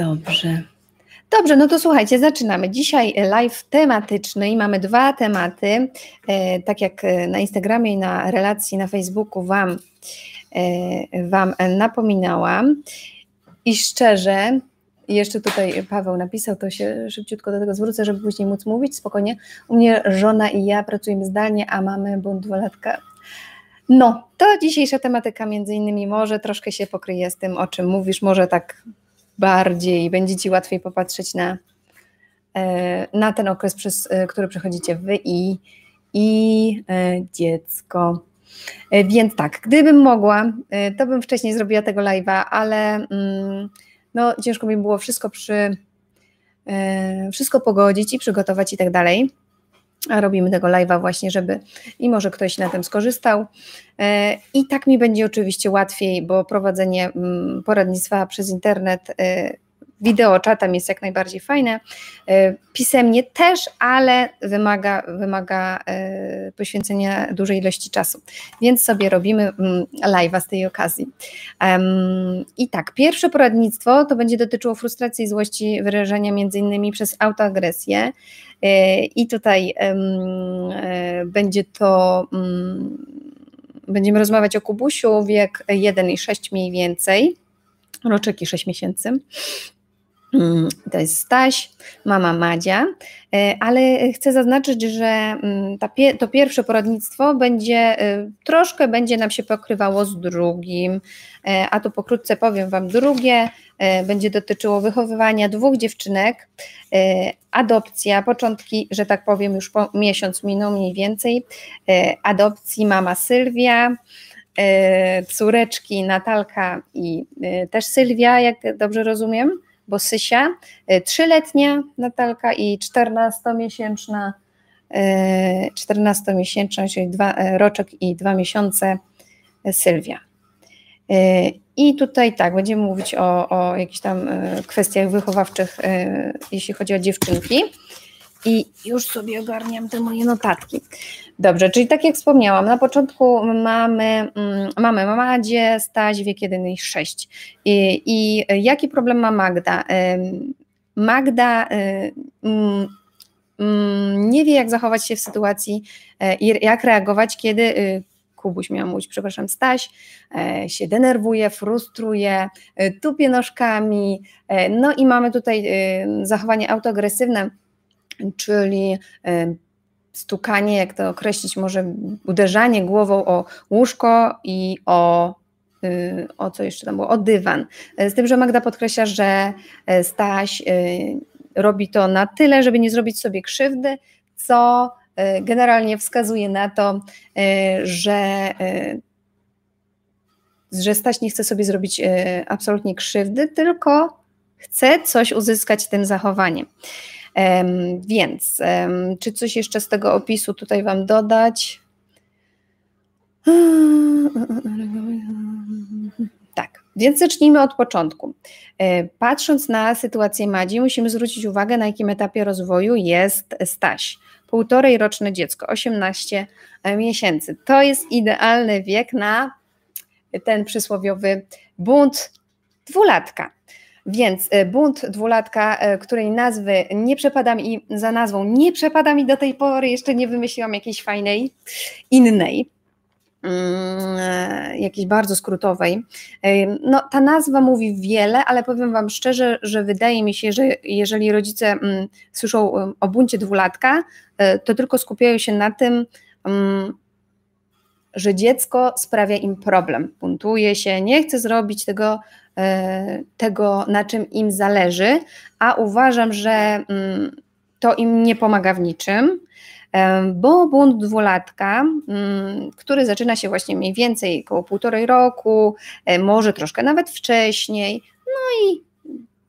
Dobrze. Dobrze, no to słuchajcie, zaczynamy. Dzisiaj live tematyczny i mamy dwa tematy. E, tak jak na Instagramie i na relacji na Facebooku Wam, e, wam napominałam. I szczerze, jeszcze tutaj Paweł napisał, to się szybciutko do tego zwrócę, żeby później móc mówić spokojnie. U mnie żona i ja pracujemy zdalnie, a mamy bunt dwulatka. No, to dzisiejsza tematyka między innymi może troszkę się pokryje z tym, o czym mówisz, może tak bardziej, będzie Ci łatwiej popatrzeć na, e, na ten okres, przez e, który przechodzicie Wy i, i e, dziecko. Więc tak, gdybym mogła, to bym wcześniej zrobiła tego live'a, ale mm, no, ciężko mi było wszystko przy wszystko pogodzić i przygotować i tak dalej. A robimy tego live'a właśnie, żeby i może ktoś na tym skorzystał. E, I tak mi będzie oczywiście łatwiej, bo prowadzenie mm, poradnictwa przez internet e, wideo czatem jest jak najbardziej fajne. E, pisemnie też, ale wymaga, wymaga poświęcenia dużej ilości czasu. Więc sobie robimy mm, live'a z tej okazji. I tak, pierwsze poradnictwo to będzie dotyczyło frustracji i złości wyrażenia między innymi przez autoagresję. E, I tutaj e, będzie to, mm, będziemy rozmawiać o Kubusiu, wiek 1 i 6 mniej więcej, roczek i 6 miesięcy. Mm, to jest Staś, mama Madzia, e, ale chcę zaznaczyć, że mm, to pierwsze poradnictwo będzie troszkę będzie nam się pokrywało z drugim, a to pokrótce powiem Wam drugie, będzie dotyczyło wychowywania dwóch dziewczynek, adopcja, początki, że tak powiem, już po miesiąc minął mniej więcej, e, adopcji mama Sylwia, e, córeczki Natalka i e, też Sylwia, jak dobrze rozumiem, bo Sysia, trzyletnia Natalka i czternastomiesięczna 14-miesięczna, czyli dwa, roczek i dwa miesiące Sylwia. I tutaj tak, będziemy mówić o, o jakichś tam kwestiach wychowawczych, jeśli chodzi o dziewczynki. I już sobie ogarniam te moje notatki. Dobrze, czyli tak jak wspomniałam, na początku mamy, mm, mamy Madzie, Staś, wiek 1 i 6. I, I jaki problem ma Magda? Magda mm, nie wie, jak zachować się w sytuacji e, i jak reagować, kiedy Kubuś miał mówić, przepraszam, Staś, e, się denerwuje, frustruje, e, tupie nóżkami, e, no i mamy tutaj zachowanie autoagresywne, czyli stukanie, jak to określić, może uderzanie głową o łóżko i o, o co jeszcze tam było, o dywan. Z tym, że Magda podkreśla, że Staś robi to na tyle, żeby nie zrobić sobie krzywdy, co E, generalnie wskazuje na to, e, że, e, że Staś nie chce sobie zrobić absolutnie krzywdy, tylko chce coś uzyskać tym zachowaniem. Więc, czy coś jeszcze z tego opisu tutaj Wam dodać? Tak, więc zacznijmy od początku. Patrząc na sytuację Madzi, musimy zwrócić uwagę, na jakim etapie rozwoju jest Staś półtorej roczne dziecko, 18 e, miesięcy. To jest idealny wiek na ten przysłowiowy bunt dwulatka. Więc e, bunt dwulatka, e, której nazwy nie przepada mi za nazwą, nie przepada mi do tej pory, jeszcze nie wymyśliłam jakiejś fajnej, innej. Mm, jakiejś bardzo skrótowej. No, ta nazwa mówi wiele, ale powiem Wam szczerze, że wydaje mi się, że jeżeli rodzice mm, słyszą o buncie dwulatka, e, to tylko skupiają się na tym, mm, że dziecko sprawia im problem, buntuje się, nie chce zrobić tego, e, tego na czym im zależy, a uważam, że to im nie pomaga w niczym bo bunt dwulatka, mm, który zaczyna się właśnie mniej więcej około półtorej roku, e, może troszkę nawet wcześniej, no i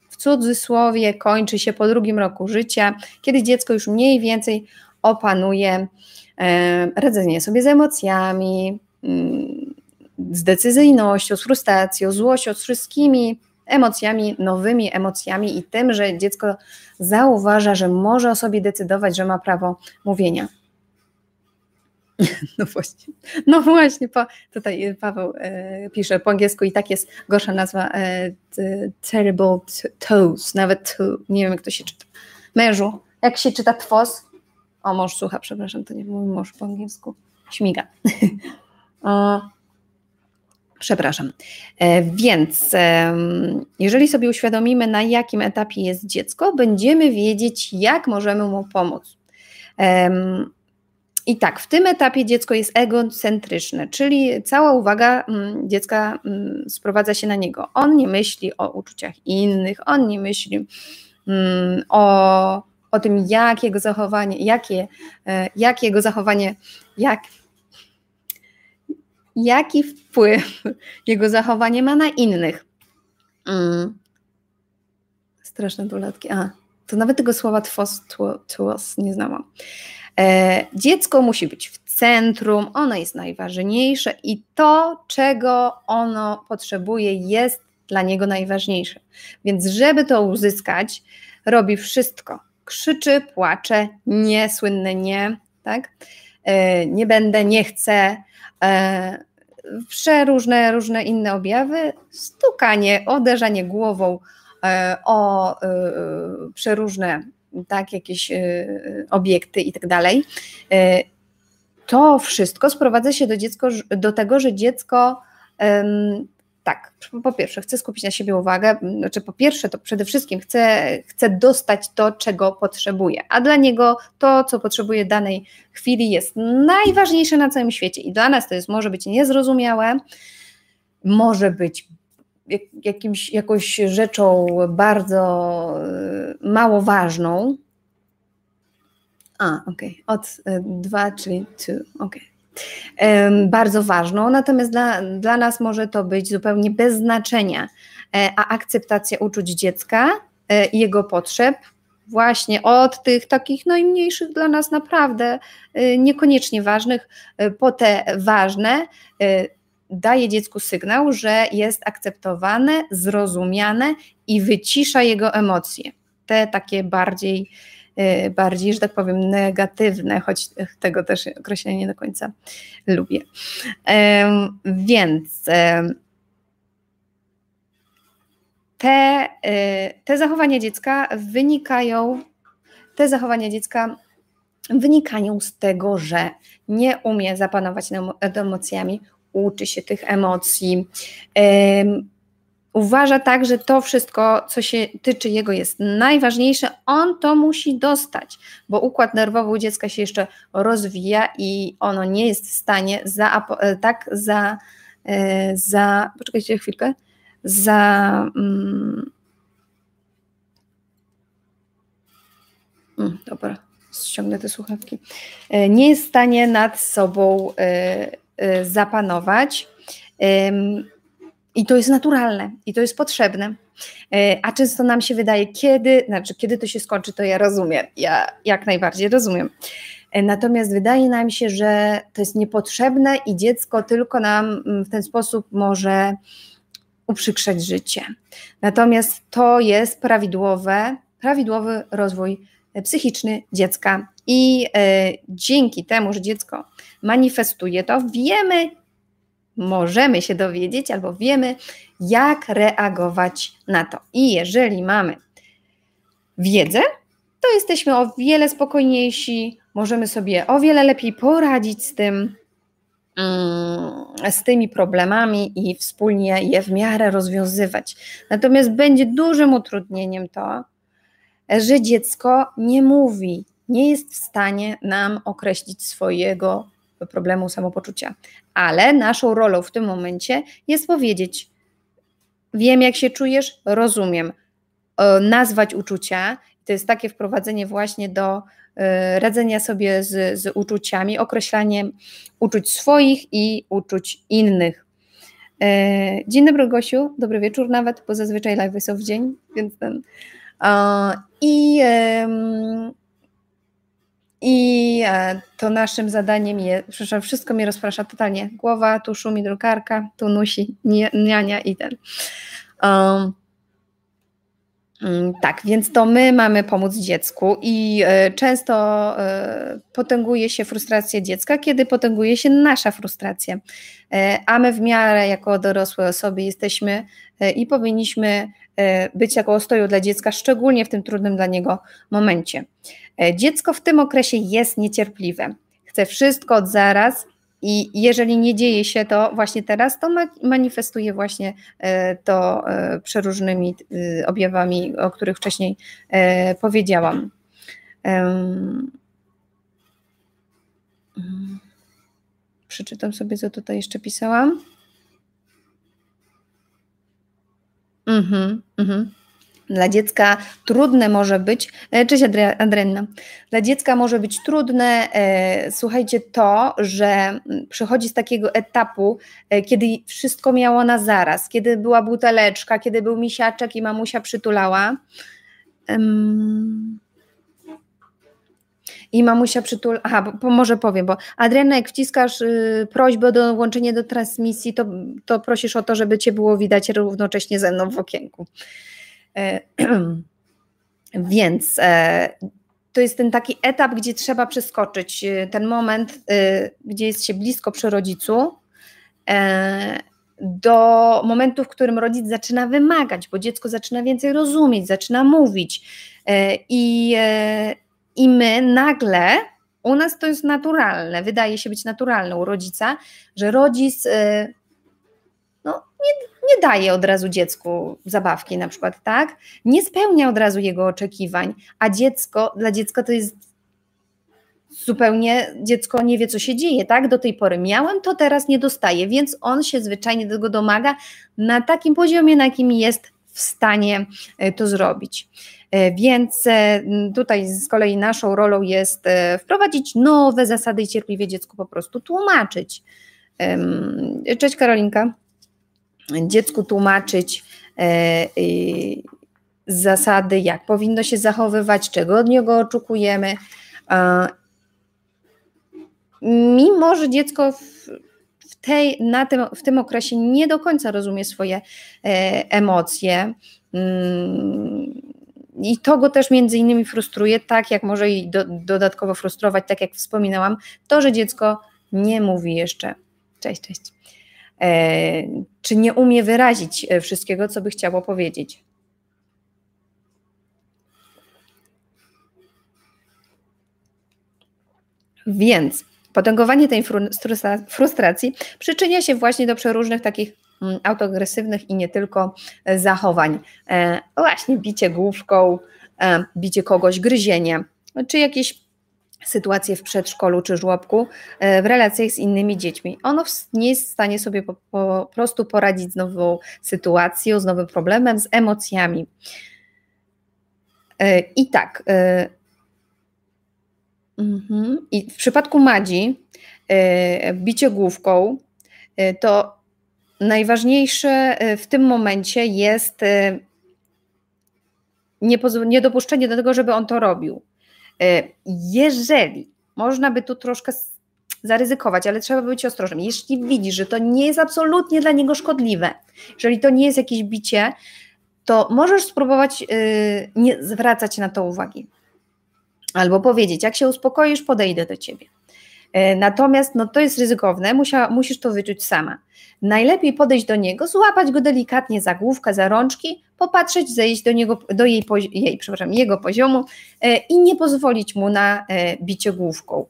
w cudzysłowie kończy się po drugim roku życia, kiedy dziecko już mniej więcej opanuje radzenie sobie z emocjami, mm, z decyzyjnością, z frustracją, złością, z wszystkimi emocjami, nowymi emocjami i tym, że dziecko zauważa, że może o sobie decydować, że ma prawo mówienia. No właśnie, no właśnie, po, tutaj Paweł e, pisze po angielsku i tak jest gorsza nazwa e, Terrible Toes, nawet to, nie wiem jak to się czyta. Mężu, jak się czyta twos? O, mąż słucha, przepraszam, to nie mój mąż po angielsku. Śmiga. o, przepraszam. E, więc jeżeli sobie uświadomimy, na jakim etapie jest dziecko, będziemy wiedzieć, jak możemy mu pomóc. I tak, w tym etapie dziecko jest egocentryczne, czyli cała uwaga mm, dziecka mm, sprowadza się na niego. On nie myśli o uczuciach innych, on nie myśli mm, o, o tym, jak jego zachowanie, jakie, e, jak jego zachowanie, jak, jaki wpływ jego zachowanie ma na innych. Straszne dolatki. A, to nawet tego słowa twos, twos nie znałam. E, dziecko musi być w centrum, ono jest najważniejsze i to, czego ono potrzebuje, jest dla niego najważniejsze. Więc, żeby to uzyskać, robi wszystko. Krzyczy, płacze, nie, słynne nie, tak? E, nie będę, nie chcę. E, przeróżne różne inne objawy, stukanie, uderzanie głową o przeróżne tak, jakieś obiekty i tak dalej. To wszystko sprowadza się do, dziecko, do tego, że dziecko tak, po pierwsze, chce skupić na siebie uwagę, znaczy po pierwsze, to przede wszystkim chce, chce dostać to, czego potrzebuje, a dla niego to, co potrzebuje danej chwili jest najważniejsze na całym świecie i dla nas to jest, może być niezrozumiałe, może być jakimś, jakąś rzeczą bardzo y, mało ważną. A, okej, okay. od y, dwa, czyli two, okej. Okay. Bardzo ważną, natomiast dla, dla nas może to być zupełnie bez znaczenia, e, a akceptacja uczuć dziecka e, i jego potrzeb, właśnie od tych takich najmniejszych dla nas naprawdę y, niekoniecznie ważnych, po te ważne, daje dziecku sygnał, że jest akceptowane, zrozumiane i wycisza jego emocje. Te takie bardziej, bardziej, że tak powiem, negatywne, choć tego też określenia nie do końca lubię. Więc te, y, te zachowania dziecka wynikają, te zachowania dziecka wynikają z tego, że nie umie zapanować nad emocjami, uczy się tych emocji. Uważa tak, że to wszystko, co się tyczy jego, jest najważniejsze. On to musi dostać, bo układ nerwowy u dziecka się jeszcze rozwija i ono nie jest w stanie za, e, tak za, e, za. Poczekajcie chwilkę. Za. Mm, mm, dobra, ściągnę te słuchawki. E, nie jest w stanie nad sobą zapanować. I to jest naturalne i to jest potrzebne. Y, a często nam się wydaje, kiedy, znaczy kiedy to się skończy, to ja rozumiem. Ja jak najbardziej rozumiem. Y, natomiast wydaje nam się, że to jest niepotrzebne i dziecko tylko nam mm, w ten sposób może uprzykrzać życie. Natomiast to jest prawidłowe, prawidłowy rozwój psychiczny dziecka i e, dzięki temu, że dziecko manifestuje to, wiemy, możemy się dowiedzieć albo wiemy, jak reagować na to. I jeżeli mamy wiedzę, to jesteśmy o wiele spokojniejsi, możemy sobie o wiele lepiej poradzić z tym, mm, z tymi problemami i wspólnie je w miarę rozwiązywać. Natomiast będzie dużym utrudnieniem to, że dziecko nie mówi, nie jest w stanie nam określić swojego problemu samopoczucia. Ale naszą rolą w tym momencie jest powiedzieć: Wiem, jak się czujesz, rozumiem, nazwać uczucia. To jest takie wprowadzenie właśnie do e, radzenia sobie z, z uczuciami, określanie uczuć swoich i uczuć innych. E, dzień dobry, Gosiu. Dobry wieczór nawet, bo zazwyczaj live są w dzień, więc ten. I i e, to naszym zadaniem jest, przepraszam, wszystko mnie rozprasza totalnie. Głowa, tu szumi drukarka, tu nusi niania i ten. Um, Mm, tak, więc to my mamy pomóc dziecku i e, często e, potęguje się frustracja dziecka, kiedy potęguje się nasza frustracja. A my w miarę jako dorosłe osoby jesteśmy i powinniśmy być jako ostoją dla dziecka, szczególnie w tym trudnym dla niego momencie. Dziecko w tym okresie jest niecierpliwe. Chce wszystko od zaraz, i jeżeli nie dzieje się to właśnie teraz, to manifestuje właśnie e, to e, przeróżnymi e, objawami, o których wcześniej powiedziałam. Mm. Przeczytam sobie, co tutaj jeszcze pisałam. Mhm, mhm. Dla dziecka trudne może być, e, cześć Adrenna, dla dziecka może być trudne, e, słuchajcie, to, że mm, przychodzi z takiego etapu, e, kiedy wszystko miało na zaraz, kiedy była buteleczka, kiedy był misiaczek i mamusia przytulała. I mamusia przytul... Aha, bo, bo może powiem, bo Adriana, jak wciskasz y, prośbę o dołączenie do transmisji, to, to prosisz o to, żeby Cię było widać równocześnie ze mną w okienku. E, więc e, to jest ten taki etap, gdzie trzeba przeskoczyć e, ten moment, gdzie jest się blisko przy rodzicu, do momentu, w którym rodzic zaczyna wymagać, bo dziecko zaczyna więcej rozumieć, zaczyna mówić. I, i my nagle, u nas to jest naturalne, wydaje się być naturalne u rodzica, że rodzic no, nie, nie daje od razu dziecku zabawki na przykład, tak? Nie spełnia od razu jego oczekiwań, a dziecko, dla dziecka to jest zupełnie, dziecko nie wie, co się dzieje, tak? Do tej pory miałem, to teraz nie dostaje, więc on się zwyczajnie tego domaga na takim poziomie, na jakim jest w stanie e, to zrobić. E, więc e, tutaj z kolei naszą rolą jest wprowadzić nowe zasady i cierpliwie dziecku po prostu tłumaczyć. Cześć Karolinka dziecku tłumaczyć zasady, jak powinno się zachowywać, czego od niego oczekujemy. Mimo, że dziecko tej, na tym, w tym okresie nie do końca rozumie swoje e, emocje, mm, i to go też między innymi frustruje, tak jak może i do, dodatkowo frustrować, tak jak wspominałam, to, że dziecko nie mówi jeszcze. Cześć, cześć. E, czy nie umie wyrazić e, wszystkiego, co by chciało powiedzieć. Więc potęgowanie tej frustracji przyczynia się właśnie do przeróżnych takich mm, autoagresywnych i nie tylko e, zachowań. Właśnie bicie główką, bicie kogoś, gryzienie, czy jakieś sytuację w przedszkolu czy żłobku e, w relacjach z innymi dziećmi. Ono nie jest w stanie sobie po, po prostu poradzić z nową sytuacją, z nowym problemem, z emocjami. E, I tak. E, mhm. I w przypadku Madzi, bicie główką, to najważniejsze w tym momencie jest niedopuszczenie do tego, żeby on to robił E, jeżeli można by tu troszkę zaryzykować, ale trzeba być ostrożnym. Jeśli widzi, że to nie jest absolutnie dla niego szkodliwe, jeżeli to nie jest jakieś bicie, to możesz spróbować y, nie zwracać na to uwagi. Albo powiedzieć, jak się uspokoisz, podejdę do ciebie. E, natomiast no, to jest ryzykowne, Musia, musisz to wyczuć sama. Najlepiej podejść do niego, złapać go delikatnie za główkę, za rączki, popatrzeć, zejść do, niego, do jej, jej, przepraszam, jego poziomu e, i nie pozwolić mu na e, bicie główką.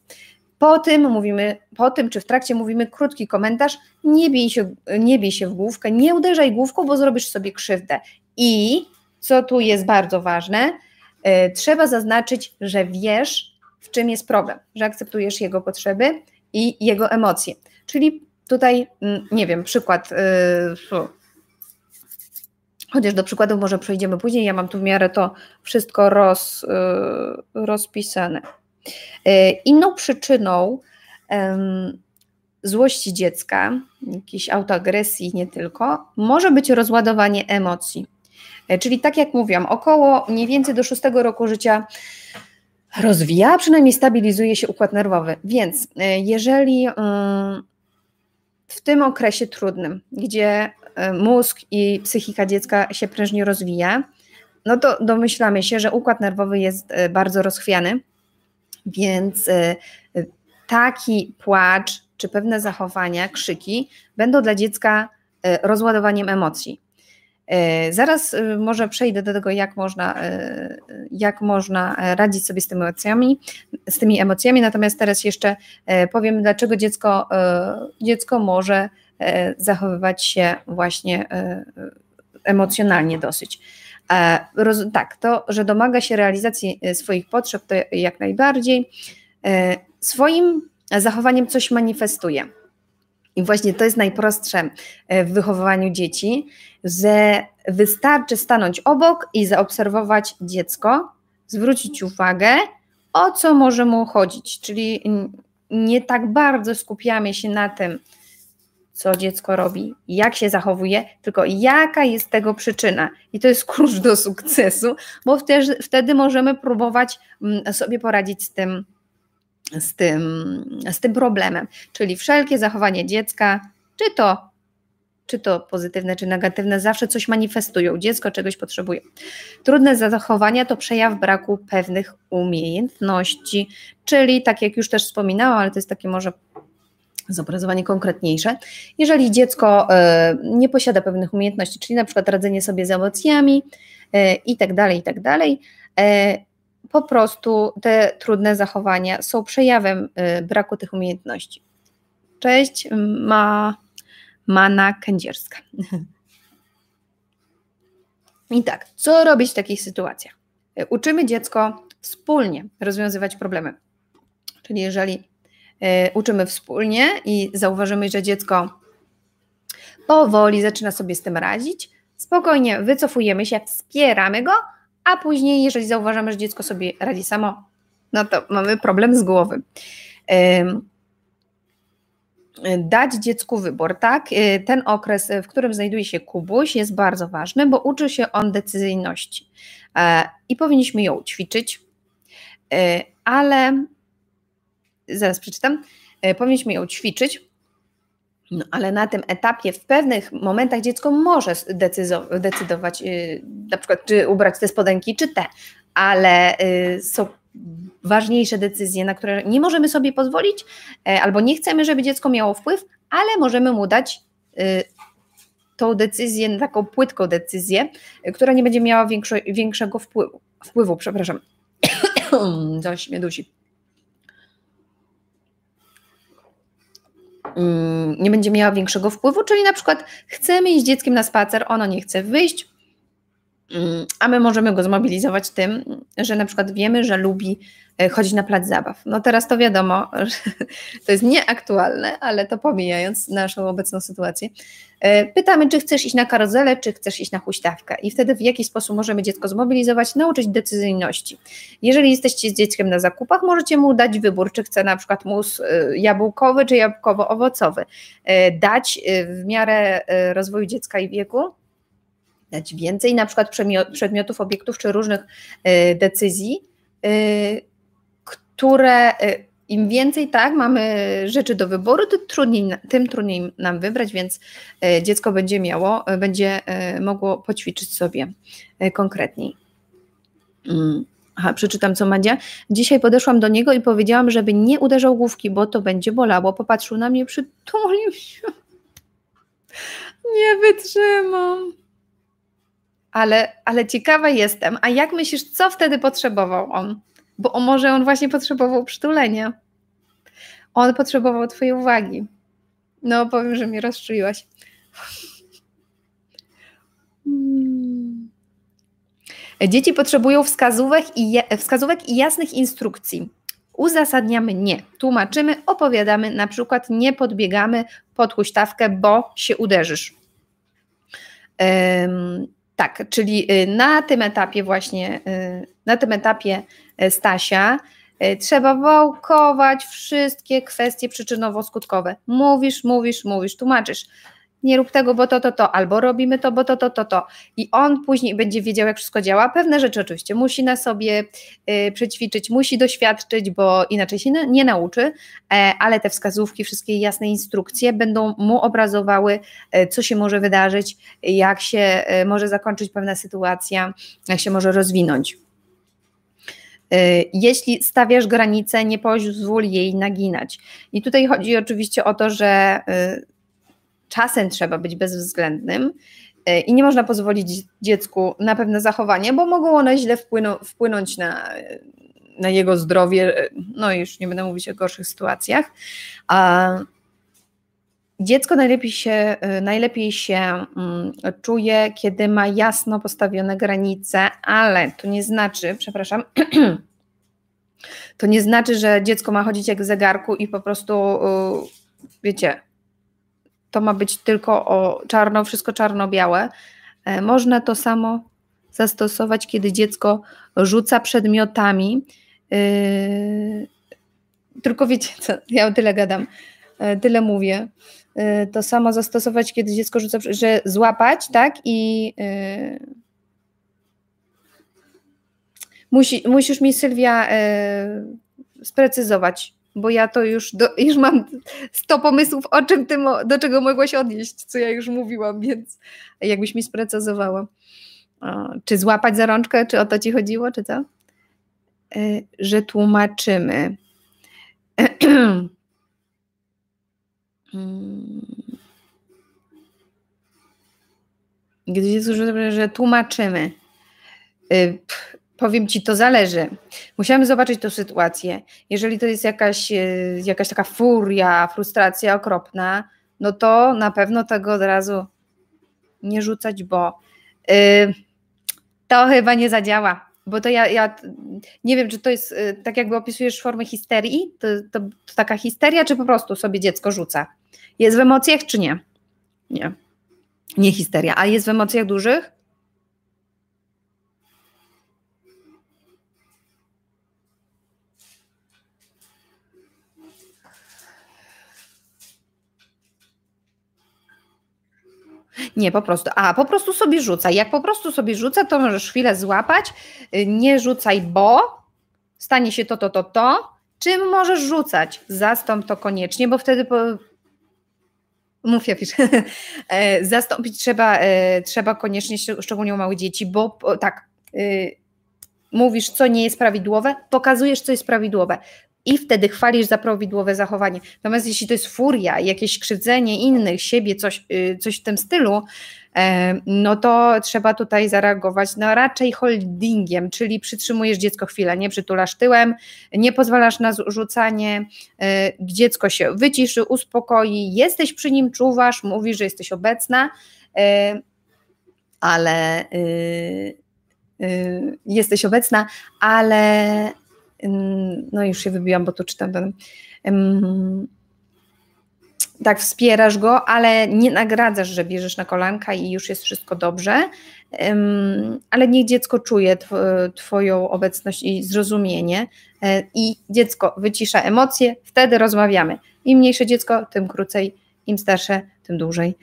Po tym mówimy, po tym czy w trakcie mówimy krótki komentarz, nie bij się, nie bij się w główkę, nie uderzaj główką, bo zrobisz sobie krzywdę. I co tu jest bardzo ważne, trzeba zaznaczyć, że wiesz, w czym jest problem, że akceptujesz jego potrzeby i jego emocje. Czyli tutaj, mm, nie wiem, przykład, yy, chociaż do przykładów może przejdziemy później, ja mam tu w miarę to wszystko roz, yy, rozpisane. Inną przyczyną złości dziecka, jakiejś autoagresji nie tylko, może być rozładowanie emocji. Yy, czyli tak jak mówiłam, około mniej więcej do szóstego roku życia rozwija, przynajmniej stabilizuje się układ nerwowy. Więc e, jeżeli e, w tym okresie trudnym, gdzie e, mózg i psychika dziecka się prężnie rozwija, no to domyślamy się, że układ nerwowy jest bardzo rozchwiany, więc taki płacz czy pewne zachowania, krzyki będą dla dziecka rozładowaniem emocji. E, zaraz e, może przejdę do tego, jak można, e, jak można radzić sobie z tymi emocjami, z tymi emocjami, natomiast teraz jeszcze powiem, dlaczego dziecko, dziecko może zachowywać się właśnie emocjonalnie dosyć. Tak, to, że domaga się realizacji swoich potrzeb, to jak najbardziej. Swoim zachowaniem coś manifestuje. I właśnie to jest najprostsze w wychowywaniu dzieci, że wystarczy stanąć obok i zaobserwować dziecko, zwrócić uwagę, o co może mu chodzić. Czyli nie tak bardzo skupiamy się na tym, co dziecko robi, jak się zachowuje, tylko jaka jest tego przyczyna. I to jest klucz do sukcesu, bo wtedy, wtedy możemy próbować mm, sobie poradzić z tym, z tym, z tym problemem. Czyli wszelkie zachowanie dziecka, czy to czy to pozytywne, czy negatywne, zawsze coś manifestują. Dziecko czegoś potrzebuje. Trudne zachowania to przejaw braku pewnych umiejętności, czyli tak jak już też wspominałam, ale to jest takie może zobrazowanie konkretniejsze. Jeżeli dziecko y, nie posiada pewnych umiejętności, czyli na przykład radzenie sobie z emocjami y, i tak dalej, i tak dalej, y, po prostu te trudne zachowania są przejawem braku tych umiejętności. Cześć, ma Mana Kędzierska. I tak, co robić w takich sytuacjach? Uczymy dziecko wspólnie rozwiązywać problemy. Czyli jeżeli y, uczymy wspólnie i zauważymy, że dziecko powoli zaczyna sobie z tym radzić, spokojnie wycofujemy się, wspieramy go, a później, jeżeli zauważamy, że dziecko sobie radzi samo, no to mamy problem z głowy dać dziecku wybór, tak? Y, ten okres, w którym znajduje się Kubuś, jest bardzo ważny, bo uczy się on decyzyjności e, i powinniśmy ją ćwiczyć, e, ale zaraz przeczytam. E, powinniśmy ją ćwiczyć, no, ale na tym etapie w pewnych momentach dziecko może decydować, y, na przykład czy ubrać te spodenki, czy te, ale y, są ważniejsze decyzje, na które nie możemy sobie pozwolić, e, albo nie chcemy, żeby dziecko miało wpływ, ale możemy mu dać y, tą decyzję, taką płytką decyzję, która nie będzie miała większo, większego wpływu. Wpływu, przepraszam. Coś mnie dusi. Nie będzie miała większego wpływu, czyli na przykład chcemy iść z dzieckiem na spacer, ono nie chce wyjść, Mm, a my możemy go zmobilizować tym, że na przykład wiemy, że lubi e, chodzić na plac zabaw. No teraz to wiadomo, że to jest nieaktualne, ale to pomijając naszą obecną sytuację. E, pytamy, czy chcesz iść na karuzelę, czy chcesz iść na huśtawkę i wtedy w jaki sposób możemy dziecko zmobilizować, nauczyć decyzyjności. Jeżeli jesteście z dzieckiem na zakupach, możecie mu dać wybór, czy chce na przykład mus e, jabłkowy, czy jabłkowo-owocowy. Dać w miarę rozwoju dziecka i wieku dać więcej na przykład przedmiotów, obiektów czy różnych y, decyzji, y, które y, im więcej tak mamy rzeczy do wyboru, tym trudniej, tym trudniej nam wybrać, więc dziecko będzie miało, będzie mogło poćwiczyć sobie konkretniej. Mm. Aha, przeczytam co Madzia. Dzisiaj podeszłam do niego i powiedziałam, żeby nie uderzał główki, bo to będzie bolało. Popatrzył na mnie, przytulił się. Nie wytrzymam ale, ale ciekawa jestem, a jak myślisz, co wtedy potrzebował on? Bo może on właśnie potrzebował przytulenia. On potrzebował Twojej uwagi. No, powiem, że mnie rozczuliłaś. Hmm. Dzieci potrzebują wskazówek i, wskazówek i jasnych instrukcji. Uzasadniamy nie, tłumaczymy, opowiadamy, na przykład nie podbiegamy pod huśtawkę, bo się uderzysz. Tak, czyli y, na tym etapie właśnie, y, na tym etapie y, Stasia trzeba wałkować wszystkie kwestie przyczynowo-skutkowe. Mówisz, mówisz, mówisz, tłumaczysz. Nie rób tego, bo to, to, to, albo robimy to, bo to, to, to, to. I on później będzie wiedział, jak wszystko działa. Pewne rzeczy oczywiście musi na sobie y, przećwiczyć, musi doświadczyć, bo inaczej się nie, nauczy, e, ale te wskazówki, wszystkie jasne instrukcje będą mu obrazowały, e, co się może wydarzyć, jak się e, może zakończyć pewna sytuacja, jak się może rozwinąć. E, jeśli stawiasz granicę, nie pozwól jej naginać. I tutaj chodzi oczywiście o to, że e, czasem trzeba być bezwzględnym e, i nie można pozwolić dziecku na pewne zachowanie, bo mogą one źle wpłynąć na, na jego zdrowie. No już nie będę mówić o gorszych sytuacjach. A dziecko najlepiej się, najlepiej się mm, czuje, kiedy ma jasno postawione granice, ale to nie znaczy, przepraszam, to nie znaczy, że dziecko ma chodzić jak w zegarku i po prostu, wiecie, to ma być tylko o czarno, wszystko czarno-białe. E, można to samo zastosować, kiedy dziecko rzuca przedmiotami. Yy, tylko wiecie co, ja tyle gadam, e, tyle mówię. E, to samo zastosować, kiedy dziecko rzuca, że złapać, tak? I musi, musisz mi Sylwia sprecyzować bo ja to już, do, już mam 100 pomysłów, o czym ty, do czego mogłaś odnieść, co ja już mówiłam, więc jakbyś mi sprecyzowała. Czy złapać za rączkę, czy o to ci chodziło, czy co? E, że tłumaczymy. Gdy jest, że tłumaczymy. E, Powiem ci, to zależy. Musiałam zobaczyć tę sytuację. Jeżeli to jest jakaś, e, jakaś taka furia, frustracja okropna, no to na pewno tego od razu nie rzucać, bo yy, to chyba nie zadziała. Bo to ja, ja nie wiem, czy to jest yy, tak, jakby opisujesz formę histerii, to, to, to taka histeria, czy po prostu sobie dziecko rzuca? Jest w emocjach, czy nie? Nie. Nie histeria. A jest w emocjach dużych? Nie, po prostu. A, po prostu sobie rzucaj. Jak po prostu sobie rzuca, to możesz chwilę złapać. Y, nie rzucaj, bo stanie się to, to, to, to. Czym możesz rzucać? Zastąp to koniecznie, bo wtedy po... Mów ja piszę. E, zastąpić trzeba, e, trzeba koniecznie, szczególnie u małych dzieci, bo tak, y, mówisz, co nie jest prawidłowe, pokazujesz, co jest prawidłowe i wtedy chwalisz za prawidłowe zachowanie. Natomiast jeśli to jest furia, jakieś krzywdzenie innych, siebie, coś, y, coś w tym stylu, e, no to trzeba tutaj zareagować no raczej holdingiem, czyli przytrzymujesz dziecko chwilę, nie przytulasz tyłem, nie pozwalasz na rzucanie, e, dziecko się wyciszy, uspokoi, jesteś przy nim, czuwasz, mówisz, że jesteś obecna, e, ale y, y, jesteś obecna, ale no już się wybiłam, bo tu czytam ten, tak, wspierasz go, ale nie nagradzasz, że bierzesz na kolanka i już jest wszystko dobrze, ale niech dziecko czuje Twoją obecność i zrozumienie e, i dziecko wycisza emocje, wtedy rozmawiamy. Im mniejsze dziecko, tym krócej, im starsze, tym dłużej.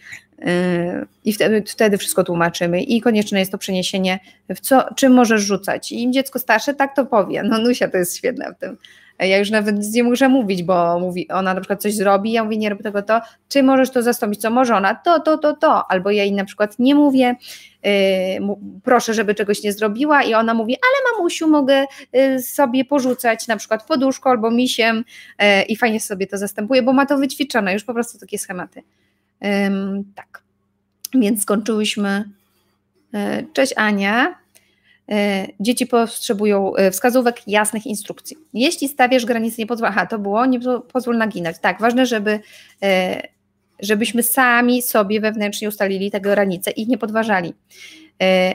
I wtedy, wtedy wszystko tłumaczymy. I konieczne jest to przeniesienie, w co, czym możesz rzucać. I im dziecko starsze tak to powie. No Nusia to jest świetna w tym. Ja już nawet nic nie muszę mówić, bo mówi, ona na przykład coś zrobi, ja mówię, nie rób tego to, czy możesz to zastąpić, co może ona, to, to, to, to, albo ja jej na przykład nie mówię, yy, proszę, żeby czegoś nie zrobiła i ona mówi, ale mamusiu, mogę yy, sobie porzucać na przykład poduszką albo misiem yy, i fajnie sobie to zastępuje, bo ma to wyćwiczone, już po prostu takie schematy. Tak, więc skończyłyśmy. E, cześć Ania. E, dzieci potrzebują e, wskazówek, jasnych instrukcji. Jeśli stawiasz granice, nie pozwól, aha, to było, nie pozwól naginać. Tak, ważne, żeby, żebyśmy sami sobie wewnętrznie ustalili te granice i nie podważali.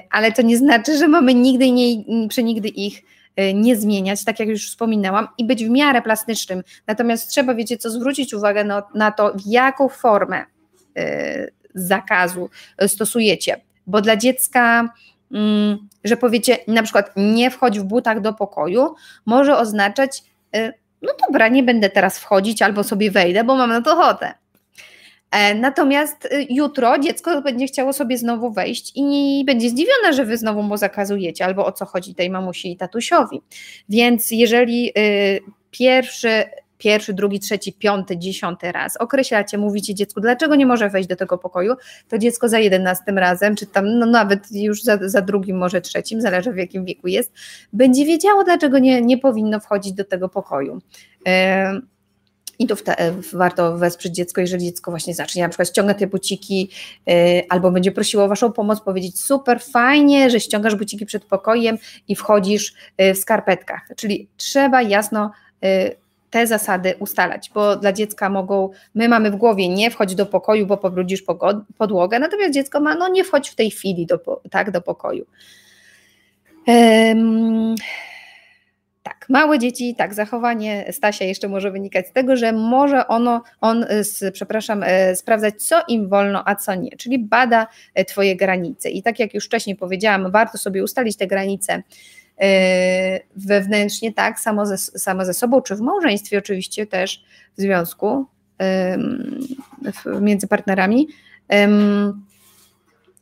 Ale to nie znaczy, że mamy nigdy nie, przenigdy ich nie zmieniać, tak jak już wspominałam, i być w miarę plastycznym. Natomiast trzeba, wiecie co, zwrócić uwagę na, na to, w jaką formę zakazu stosujecie. Bo dla dziecka, mm, że powiecie na przykład nie wchodź w butach do pokoju, może oznaczać, y, no dobra, nie będę teraz wchodzić albo sobie wejdę, bo mam na to ochotę. E, natomiast y, jutro dziecko będzie chciało sobie znowu wejść i będzie zdziwione, że wy znowu mu zakazujecie, albo o co chodzi tej mamusi i tatusiowi. Więc jeżeli y, pierwszy pierwszy, drugi, trzeci, piąty, dziesiąty raz określacie, mówicie dziecku, dlaczego nie może wejść do tego pokoju, to dziecko za jedenastym razem, czy tam no nawet już za, za drugim, może trzecim, zależy w jakim wieku jest, będzie wiedziało, dlaczego nie, nie powinno wchodzić do tego pokoju. I tu warto wesprzeć dziecko, jeżeli dziecko właśnie zacznie na przykład ściąga te buciki yy, albo będzie prosiło o Waszą pomoc, powiedzieć super, fajnie, że ściągasz buciki przed pokojem i wchodzisz yy, w skarpetkach. Czyli trzeba jasno yy, te zasady ustalać, bo dla dziecka mogą, my mamy w głowie nie wchodź do pokoju, bo pobrudzisz podłogę, natomiast dziecko ma, no nie wchodź w tej chwili do, tak, do pokoju. Um, tak, małe dzieci, tak, zachowanie Stasia jeszcze może wynikać z tego, że może ono, on, przepraszam, e, sprawdzać, co im wolno, a co nie, czyli bada e, Twoje granice. I tak jak już wcześniej powiedziałam, warto sobie ustalić te granice wewnętrznie, tak, samo ze, ze sobą, czy w małżeństwie oczywiście też w związku między partnerami.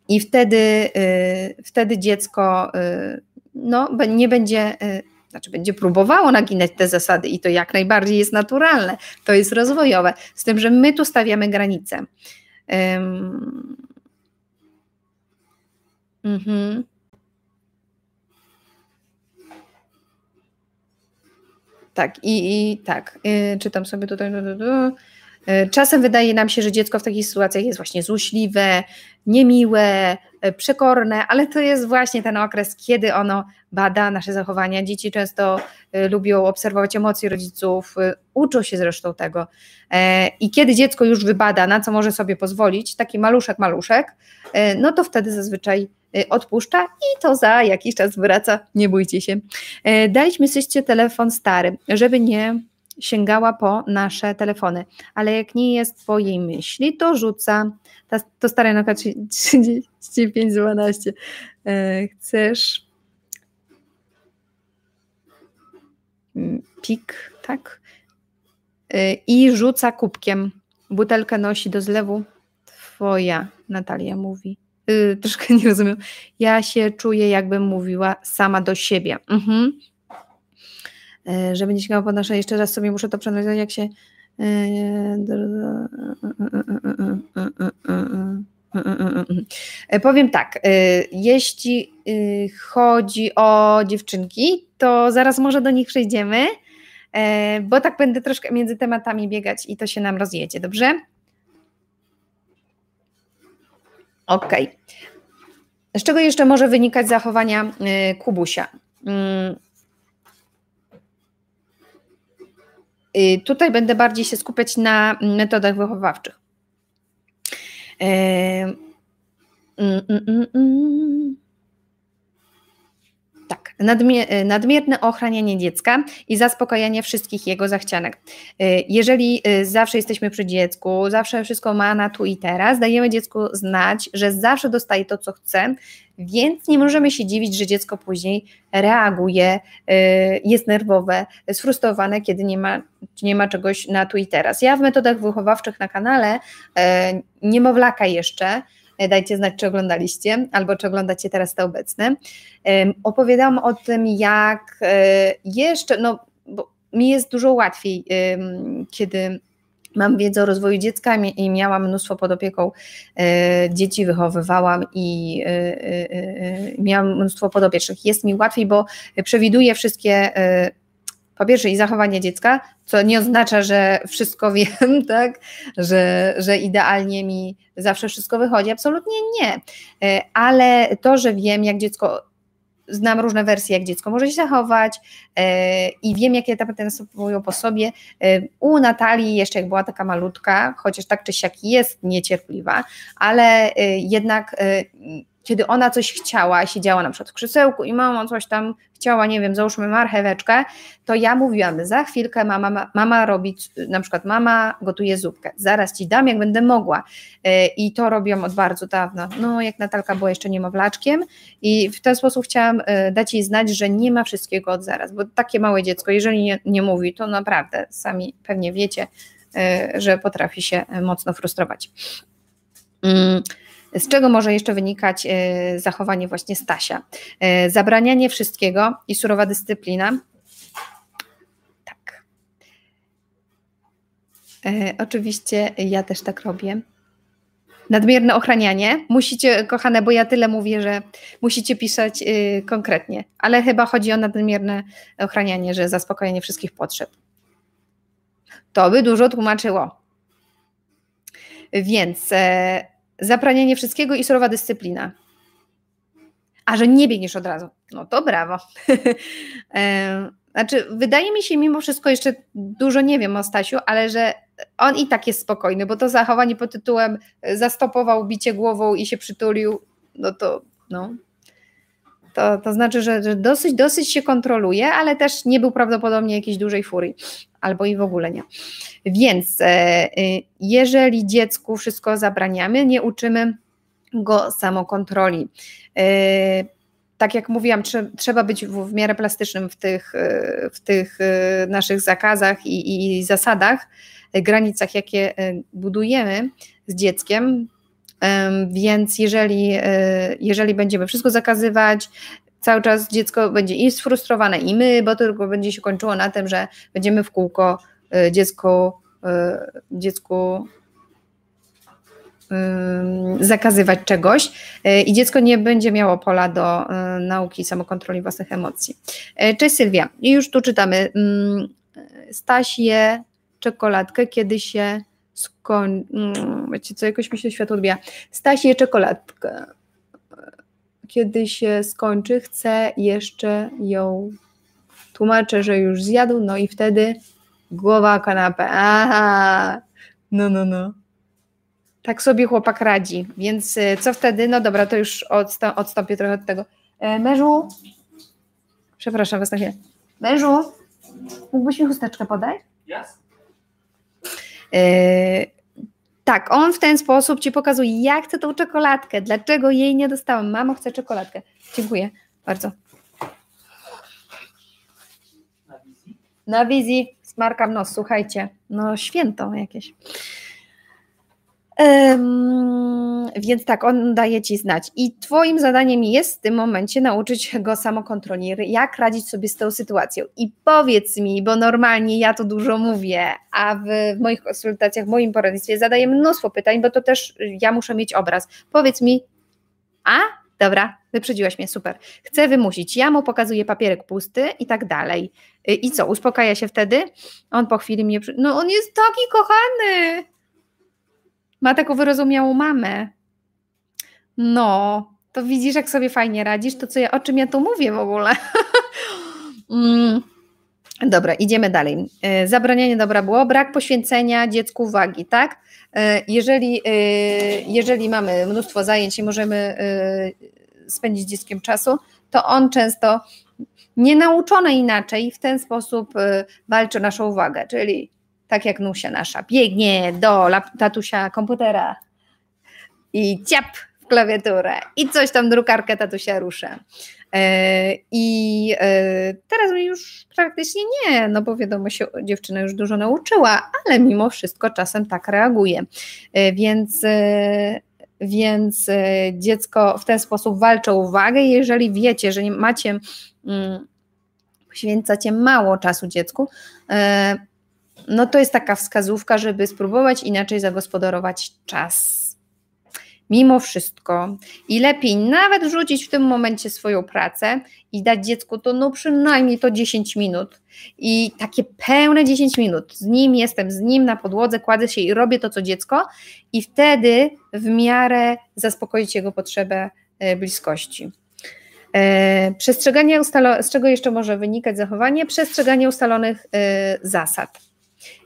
I wtedy, e, wtedy dziecko e, no, nie będzie, znaczy będzie próbowało naginać te zasady i to jak najbardziej jest naturalne, to jest rozwojowe, z tym, że my tu stawiamy granice. Mhm. Tak, i, i tak, yy, czytam sobie tutaj. Yy, czasem wydaje nam się, że dziecko w takich sytuacjach jest właśnie złośliwe, niemiłe, yy, przekorne, ale to jest właśnie ten okres, kiedy ono bada nasze zachowania. Dzieci często y, lubią obserwować emocje rodziców, y, uczą się zresztą tego. E, I kiedy dziecko już wybada, na co może sobie pozwolić, taki maluszek, maluszek, y, no to wtedy zazwyczaj Y, odpuszcza i to za jakiś czas wraca, nie bójcie się. Y, daliśmy syście telefon stary, żeby nie sięgała po nasze telefony, ale jak nie jest po jej myśli, to rzuca. Ta, to stare na 3512. Chcesz mm, pik, tak? Y, I rzuca kubkiem. Butelkę nosi do zlewu. Twoja, Natalia mówi. Yy, troszkę nie rozumiem. Ja się czuję, jakbym mówiła sama do siebie. Mhm. Yy, żeby nie sięgało po nasze, jeszcze raz sobie muszę to przeanalizować, jak się. Yy, powiem tak, jeśli chodzi o dziewczynki, to zaraz może do nich przejdziemy, bo tak będę troszkę między tematami biegać i to się nam rozjedzie, dobrze? Ok. Z czego jeszcze może wynikać zachowania y, Kubusia? Mm. Y, tutaj będę bardziej się skupiać na metodach wychowawczych. Y, mm, mm, tak, nadmier nadmierne ochranianie dziecka i zaspokajanie wszystkich jego zachcianek. Y, jeżeli y, zawsze jesteśmy przy dziecku, zawsze wszystko ma na tu i teraz, dajemy dziecku znać, że zawsze dostaje to, co chce, więc nie możemy się dziwić, że dziecko później reaguje, jest nerwowe, sfrustrowane, kiedy nie ma, nie ma czegoś na tu i teraz. Ja w metodach wychowawczych na kanale niemowlaka jeszcze, E, dajcie znać, czy oglądaliście, albo czy oglądacie teraz te obecne. Opowiadałam o tym, jak e, jeszcze, no bo mi jest dużo łatwiej, kiedy mam wiedzę o rozwoju dziecka i miałam mnóstwo pod opieką e, dzieci, wychowywałam i miałam mnóstwo podopiecznych. Jest mi łatwiej, bo przewiduję wszystkie po pierwsze i zachowanie dziecka, co nie oznacza, że wszystko wiem, tak, że, że idealnie mi zawsze wszystko wychodzi, absolutnie nie, e, ale to, że wiem, jak dziecko znam różne wersje, jak dziecko może się zachować e, i wiem, jakie etapy następują po sobie. E, u Natalii jeszcze jak była taka malutka, chociaż tak czy siak jest niecierpliwa, ale jednak kiedy ona coś chciała, siedziała na przykład w krzesełku i mama coś tam chciała, nie wiem, załóżmy marcheweczkę, to ja mówiłam, za chwilkę mama, mama robi, na przykład mama gotuje zupkę, zaraz ci dam, jak będę mogła. E, I to robiłam od bardzo dawna, no jak Natalka była jeszcze niemowlaczkiem i w ten sposób chciałam e, dać jej znać, że nie ma wszystkiego od zaraz, bo takie małe dziecko, jeżeli nie, nie mówi, to naprawdę sami pewnie wiecie, że potrafi się mocno frustrować. Mm, z czego może jeszcze wynikać zachowanie właśnie Stasia? Zabranianie wszystkiego i surowa dyscyplina. Tak. Oczywiście ja też tak robię nadmierne ochranianie. Musicie, kochane, bo ja tyle mówię, że musicie pisać konkretnie, ale chyba chodzi o nadmierne ochranianie, że zaspokojenie wszystkich potrzeb. To by dużo tłumaczyło. Więc e, zapranianie wszystkiego i surowa dyscyplina. A że nie biegniesz od razu, no to brawo. e, znaczy, wydaje mi się mimo wszystko jeszcze dużo nie wiem o Stasiu, ale że on i tak jest spokojny, bo to zachowanie pod tytułem e, zastopował bicie głową i się przytulił, no to no. To, to znaczy, że, że dosyć, dosyć się kontroluje, ale też nie był prawdopodobnie jakiejś dużej furii, albo i w ogóle nie. Więc e, e, jeżeli dziecku wszystko zabraniamy, nie uczymy go samokontroli. E, tak jak mówiłam, trzeba być w, miarę plastycznym w tych, w tych naszych zakazach i, i zasadach, granicach, jakie budujemy z dzieckiem. Więc jeżeli, jeżeli będziemy wszystko zakazywać, cały czas dziecko będzie i sfrustrowane, i my, bo to tylko będzie się kończyło na tym, że będziemy w kółko dziecku, dziecku zakazywać czegoś y, i dziecko nie będzie miało pola do y, nauki samokontroli własnych emocji. Y, cześć Sylwia. Już tu czytamy. Staś je czekoladkę, kiedy się skończy. Mm, wiecie co, jakoś mi się światło odbija. Staś je czekoladkę. Kiedy się skończy, chce jeszcze ją. Tłumaczę, że już zjadł, no i wtedy głowa kanapę. Aha, no, no, no. Tak sobie chłopak radzi, więc y, co wtedy? No dobra, to już odstąpię trochę od tego. E, mężu, przepraszam was na chwilę. Mężu, mógłbyś mi chusteczkę podać? Jasne. Tak, on w ten sposób ci pokazuje, jak chcę tą czekoladkę, dlaczego jej nie dostałam. Mamo, chcę czekoladkę. Dziękuję bardzo. Na wizji? Na wizji, smarkam nos, słuchajcie. No święto jakieś. Um, więc tak, on daje ci znać. I Twoim zadaniem jest w tym momencie nauczyć go samokontroli, jak radzić sobie z tą sytuacją. I powiedz mi, bo normalnie ja to dużo mówię, a w, w moich konsultacjach, w moim poradnictwie zadaję mnóstwo pytań, bo to też ja muszę mieć obraz. Powiedz mi, a dobra, wyprzedziłaś mnie, super. Chcę wymusić. Ja mu pokazuję papierek pusty i tak dalej. I co, uspokaja się wtedy? On po chwili mnie. No, on jest taki kochany ma taką wyrozumiałą mamę. No, to widzisz, jak sobie fajnie radzisz, to co ja, o czym ja tu mówię w ogóle. mm. Dobra, idziemy dalej. E, zabranianie dobra było, brak poświęcenia dziecku uwagi, tak? E, jeżeli, e, jeżeli mamy mnóstwo zajęć i możemy spędzić dzieckiem czasu, to on często nie nauczony inaczej w ten sposób walczy o naszą uwagę, czyli tak jak Nusia nasza, biegnie do tatusia komputera i ciap klawiaturę i coś tam drukarkę tatusia rusza. E, I e, teraz już praktycznie nie, no bo wiadomo się dziewczyna już dużo nauczyła, ale mimo wszystko czasem tak reaguje. E, więc więc dziecko w ten sposób walczy o uwagę. Jeżeli wiecie, że macie, mm, poświęcacie mało czasu dziecku, no to jest taka wskazówka, żeby spróbować inaczej zagospodarować czas. Mimo wszystko i lepiej nawet rzucić w tym momencie swoją pracę i dać dziecku to no przynajmniej to 10 minut. I takie pełne 10 minut. Z nim jestem, z nim na podłodze, kładę się i robię to, co dziecko, i wtedy w miarę zaspokoić jego potrzebę e, bliskości. E, przestrzeganie ustalo- z czego jeszcze może wynikać zachowanie? Przestrzeganie ustalonych e, zasad.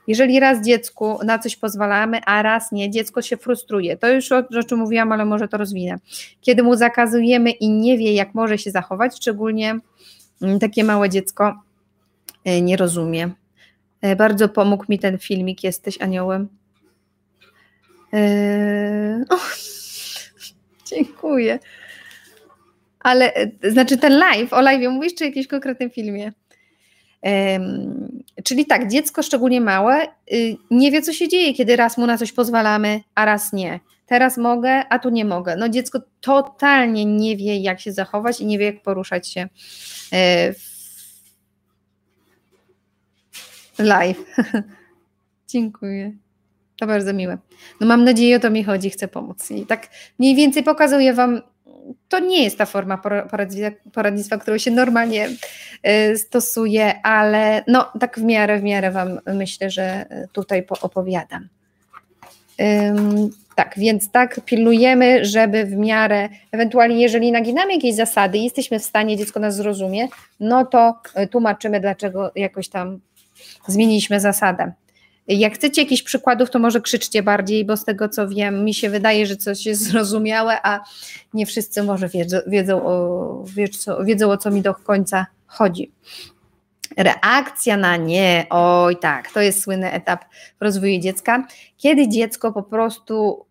Jeżeli raz dziecku na coś pozwalamy, a raz nie, dziecko się frustruje. To już o, o czym mówiłam, ale może to rozwinę. Kiedy mu zakazujemy i nie wie, jak może się zachować, szczególnie mm, takie małe dziecko e, nie rozumie. E, bardzo pomógł mi ten filmik, jesteś aniołem. Eee, dziękuję. Ale znaczy ten live, o live mówisz, czy jakimś konkretnym filmie? Czyli tak, dziecko szczególnie małe y, nie wie, co się dzieje, kiedy raz mu na coś pozwalamy, a raz nie. Teraz mogę, a tu nie mogę. No dziecko totalnie nie wie, jak się zachować i nie wie, jak poruszać się e, live. Dziękuję. To bardzo miłe. No mam nadzieję, o to mi chodzi, chcę pomóc. I tak mniej więcej pokazuję Wam, to nie jest ta forma poradnictwa, którą się normalnie y, stosuje, ale no tak w miarę, w miarę Wam myślę, że tutaj opowiadam. Tak, więc tak pilnujemy, żeby w miarę, ewentualnie jeżeli naginamy jakieś zasady i jesteśmy w stanie, dziecko nas zrozumie, no to y, tłumaczymy, dlaczego jakoś tam zmieniliśmy zasadę. Jak chcecie jakichś przykładów, to może krzyczcie bardziej, bo z tego co wiem, mi się wydaje, że coś jest zrozumiałe, a nie wszyscy może wiedzą, wiedzą, o, wiedzą, wiedzą o co mi do końca chodzi. Reakcja na nie, oj tak, to jest słynny etap w rozwoju dziecka, kiedy dziecko po prostu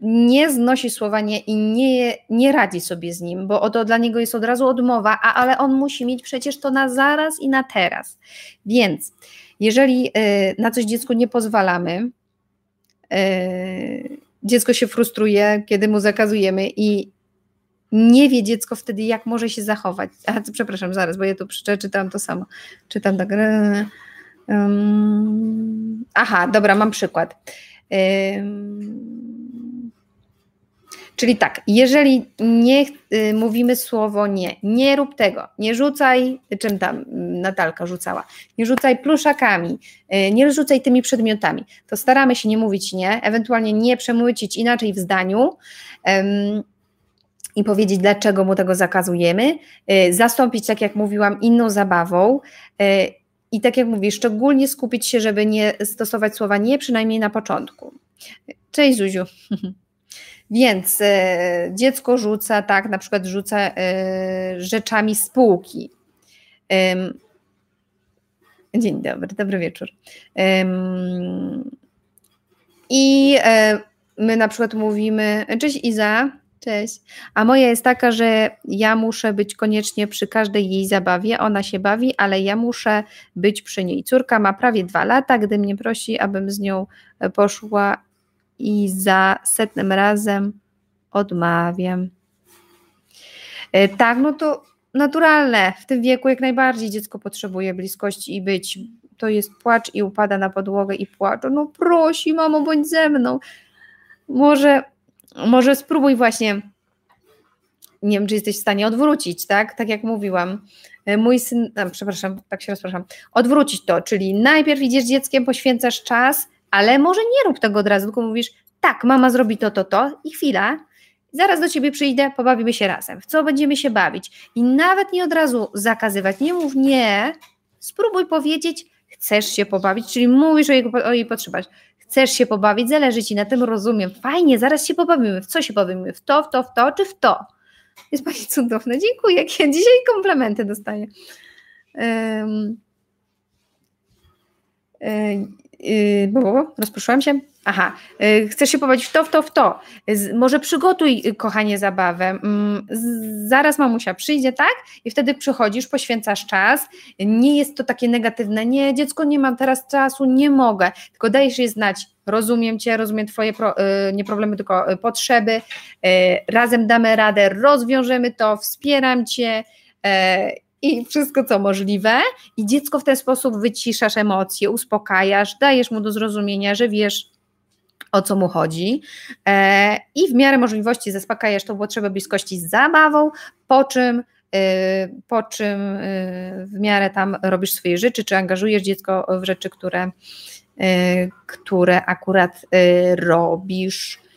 nie znosi słowa nie i nie, nie radzi sobie z nim, bo to dla niego jest od razu odmowa, a, ale on musi mieć przecież to na zaraz i na teraz. Więc jeżeli y, na coś dziecku nie pozwalamy, y, dziecko się frustruje, kiedy mu zakazujemy i nie wie dziecko wtedy, jak może się zachować. A, przepraszam, zaraz, bo ja tu czytam to samo. Czytam tak. Um, aha, dobra, mam przykład. Czyli tak, jeżeli nie y, mówimy słowo nie, nie rób tego, nie rzucaj, czym tam Natalka rzucała, nie rzucaj pluszakami, y, nie rzucaj tymi przedmiotami, to staramy się nie mówić nie, ewentualnie nie przemycić inaczej w zdaniu. i powiedzieć, dlaczego mu tego zakazujemy, y, zastąpić, tak jak mówiłam, inną zabawą. I tak jak mówię, szczególnie skupić się, żeby nie stosować słowa nie, przynajmniej na początku. Cześć Zuziu. Więc e, dziecko rzuca, tak, na przykład rzuca e, rzeczami z półki. Dzień dobry, dobry wieczór. I e, my na przykład mówimy, cześć Iza, cześć. A moja jest taka, że ja muszę być koniecznie przy każdej jej zabawie, ona się bawi, ale ja muszę być przy niej. Córka ma prawie dwa lata, gdy mnie prosi, abym z nią poszła i za setnym razem odmawiam. E, tak, no to naturalne. W tym wieku jak najbardziej dziecko potrzebuje bliskości i być. To jest płacz i upada na podłogę i płacze. No prosi, mamo, bądź ze mną. Może, może spróbuj właśnie. Nie wiem, czy jesteś w stanie odwrócić, tak? Tak jak mówiłam. E, mój syn, a, przepraszam, tak się rozpraszam. Odwrócić to, czyli najpierw idziesz dzieckiem, poświęcasz czas, ale może nie rób tego od razu, tylko mówisz, tak, mama zrobi to, to, to i chwila, zaraz do ciebie przyjdę, pobawimy się razem. W co będziemy się bawić? I nawet nie od razu zakazywać, nie mów nie, spróbuj powiedzieć, chcesz się pobawić, czyli mówisz o jej, o jej potrzebach. Chcesz się pobawić, zależy ci na tym, rozumiem. Fajnie, zaraz się pobawimy. W co się pobawimy? W to, w to, w to, czy w to? Jest pani cudowna. Dziękuję. Ja dzisiaj komplementy dostaję. Um, Yy, bo rozproszyłam się. Aha, yy, chcesz się pobawić w to, w to, w to. Z, może przygotuj, y, kochanie, zabawę. Mm, zaraz mamusia przyjdzie, tak? I wtedy przychodzisz, poświęcasz czas. Nie jest to takie negatywne. Nie, dziecko, nie mam teraz czasu, nie mogę. Tylko dajesz jej znać, rozumiem cię, rozumiem twoje pro, y, nie problemy, tylko y, potrzeby. Razem damy radę, rozwiążemy to, wspieram cię y, i wszystko co możliwe, i dziecko w ten sposób wyciszasz emocje, uspokajasz, dajesz mu do zrozumienia, że wiesz, o co mu chodzi, e, i w miarę możliwości zaspokajasz tą potrzebę bliskości z zabawą, po czym e, po czym e, w miarę tam robisz swoje rzeczy, czy angażujesz dziecko w rzeczy, które, które akurat robisz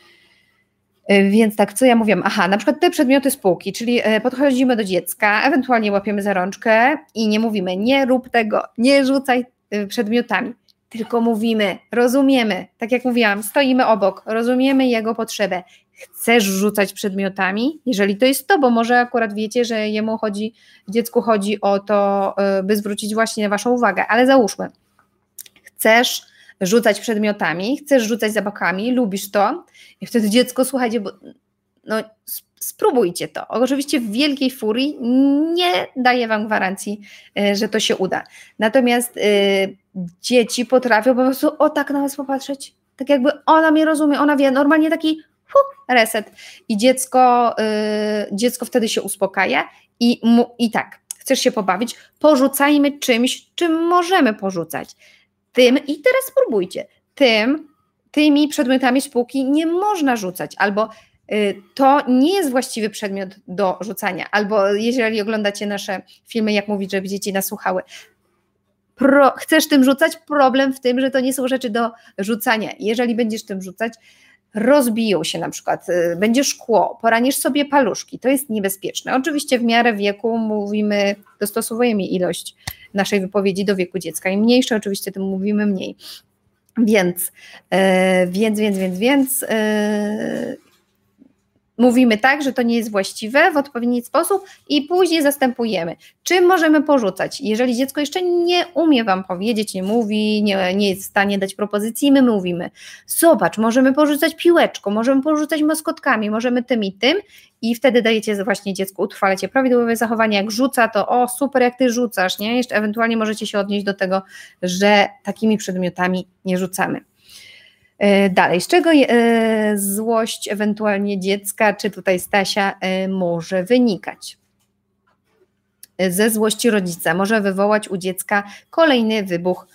więc tak, co ja mówię? Aha, na przykład te przedmioty spółki, czyli e, podchodzimy do dziecka, ewentualnie łapiemy za rączkę i nie mówimy, nie rób tego, nie rzucaj e, przedmiotami, tylko mówimy, rozumiemy, tak jak mówiłam, stoimy obok, rozumiemy jego potrzebę. Chcesz rzucać przedmiotami, jeżeli to jest to, bo może akurat wiecie, że jemu chodzi, dziecku chodzi o to, by zwrócić właśnie Waszą uwagę, ale załóżmy, chcesz rzucać przedmiotami, chcesz rzucać zabawkami, lubisz to i wtedy dziecko, słuchajcie, bo no, spróbujcie to. Oczywiście w wielkiej furii nie daję Wam gwarancji, e, że to się uda. Natomiast y, dzieci potrafią po prostu o tak na Was popatrzeć, tak jakby ona mnie rozumie, ona wie, normalnie taki reset i dziecko, y, dziecko wtedy się uspokaja i, mu, i tak, chcesz się pobawić, porzucajmy czymś, czym możemy porzucać. Tym i teraz spróbujcie, tym, tymi przedmiotami spółki nie można rzucać, albo y, to nie jest właściwy przedmiot do rzucania, albo jeżeli oglądacie nasze filmy, jak mówić, żeby dzieci nasłuchały, pro, chcesz tym rzucać, problem w tym, że to nie są rzeczy do rzucania. Jeżeli będziesz tym rzucać, rozbiją się na przykład, y, będzie szkło, poranisz sobie paluszki, to jest niebezpieczne. Oczywiście w miarę wieku mówimy, dostosowujemy ilość naszej wypowiedzi do wieku dziecka. Im mniejsze oczywiście, tym mówimy mniej. Więc, yy, więc, więc, więc, więc yy, mówimy tak, że to nie jest właściwe w odpowiedni sposób i później zastępujemy. Czym możemy porzucać? Jeżeli dziecko jeszcze nie umie Wam powiedzieć, nie mówi, nie, nie jest w stanie dać propozycji, my mówimy, zobacz, możemy porzucać piłeczką, możemy porzucać maskotkami, możemy tym i tym i wtedy dajecie właśnie dziecku, utrwalacie prawidłowe zachowanie, jak rzuca, to o super, jak Ty rzucasz, nie? Jeszcze ewentualnie możecie się odnieść do tego, że takimi przedmiotami nie rzucamy. E, dalej, z czego e, złość ewentualnie dziecka, czy tutaj Stasia, e, może wynikać? Ze złości rodzica może wywołać u dziecka kolejny wybuch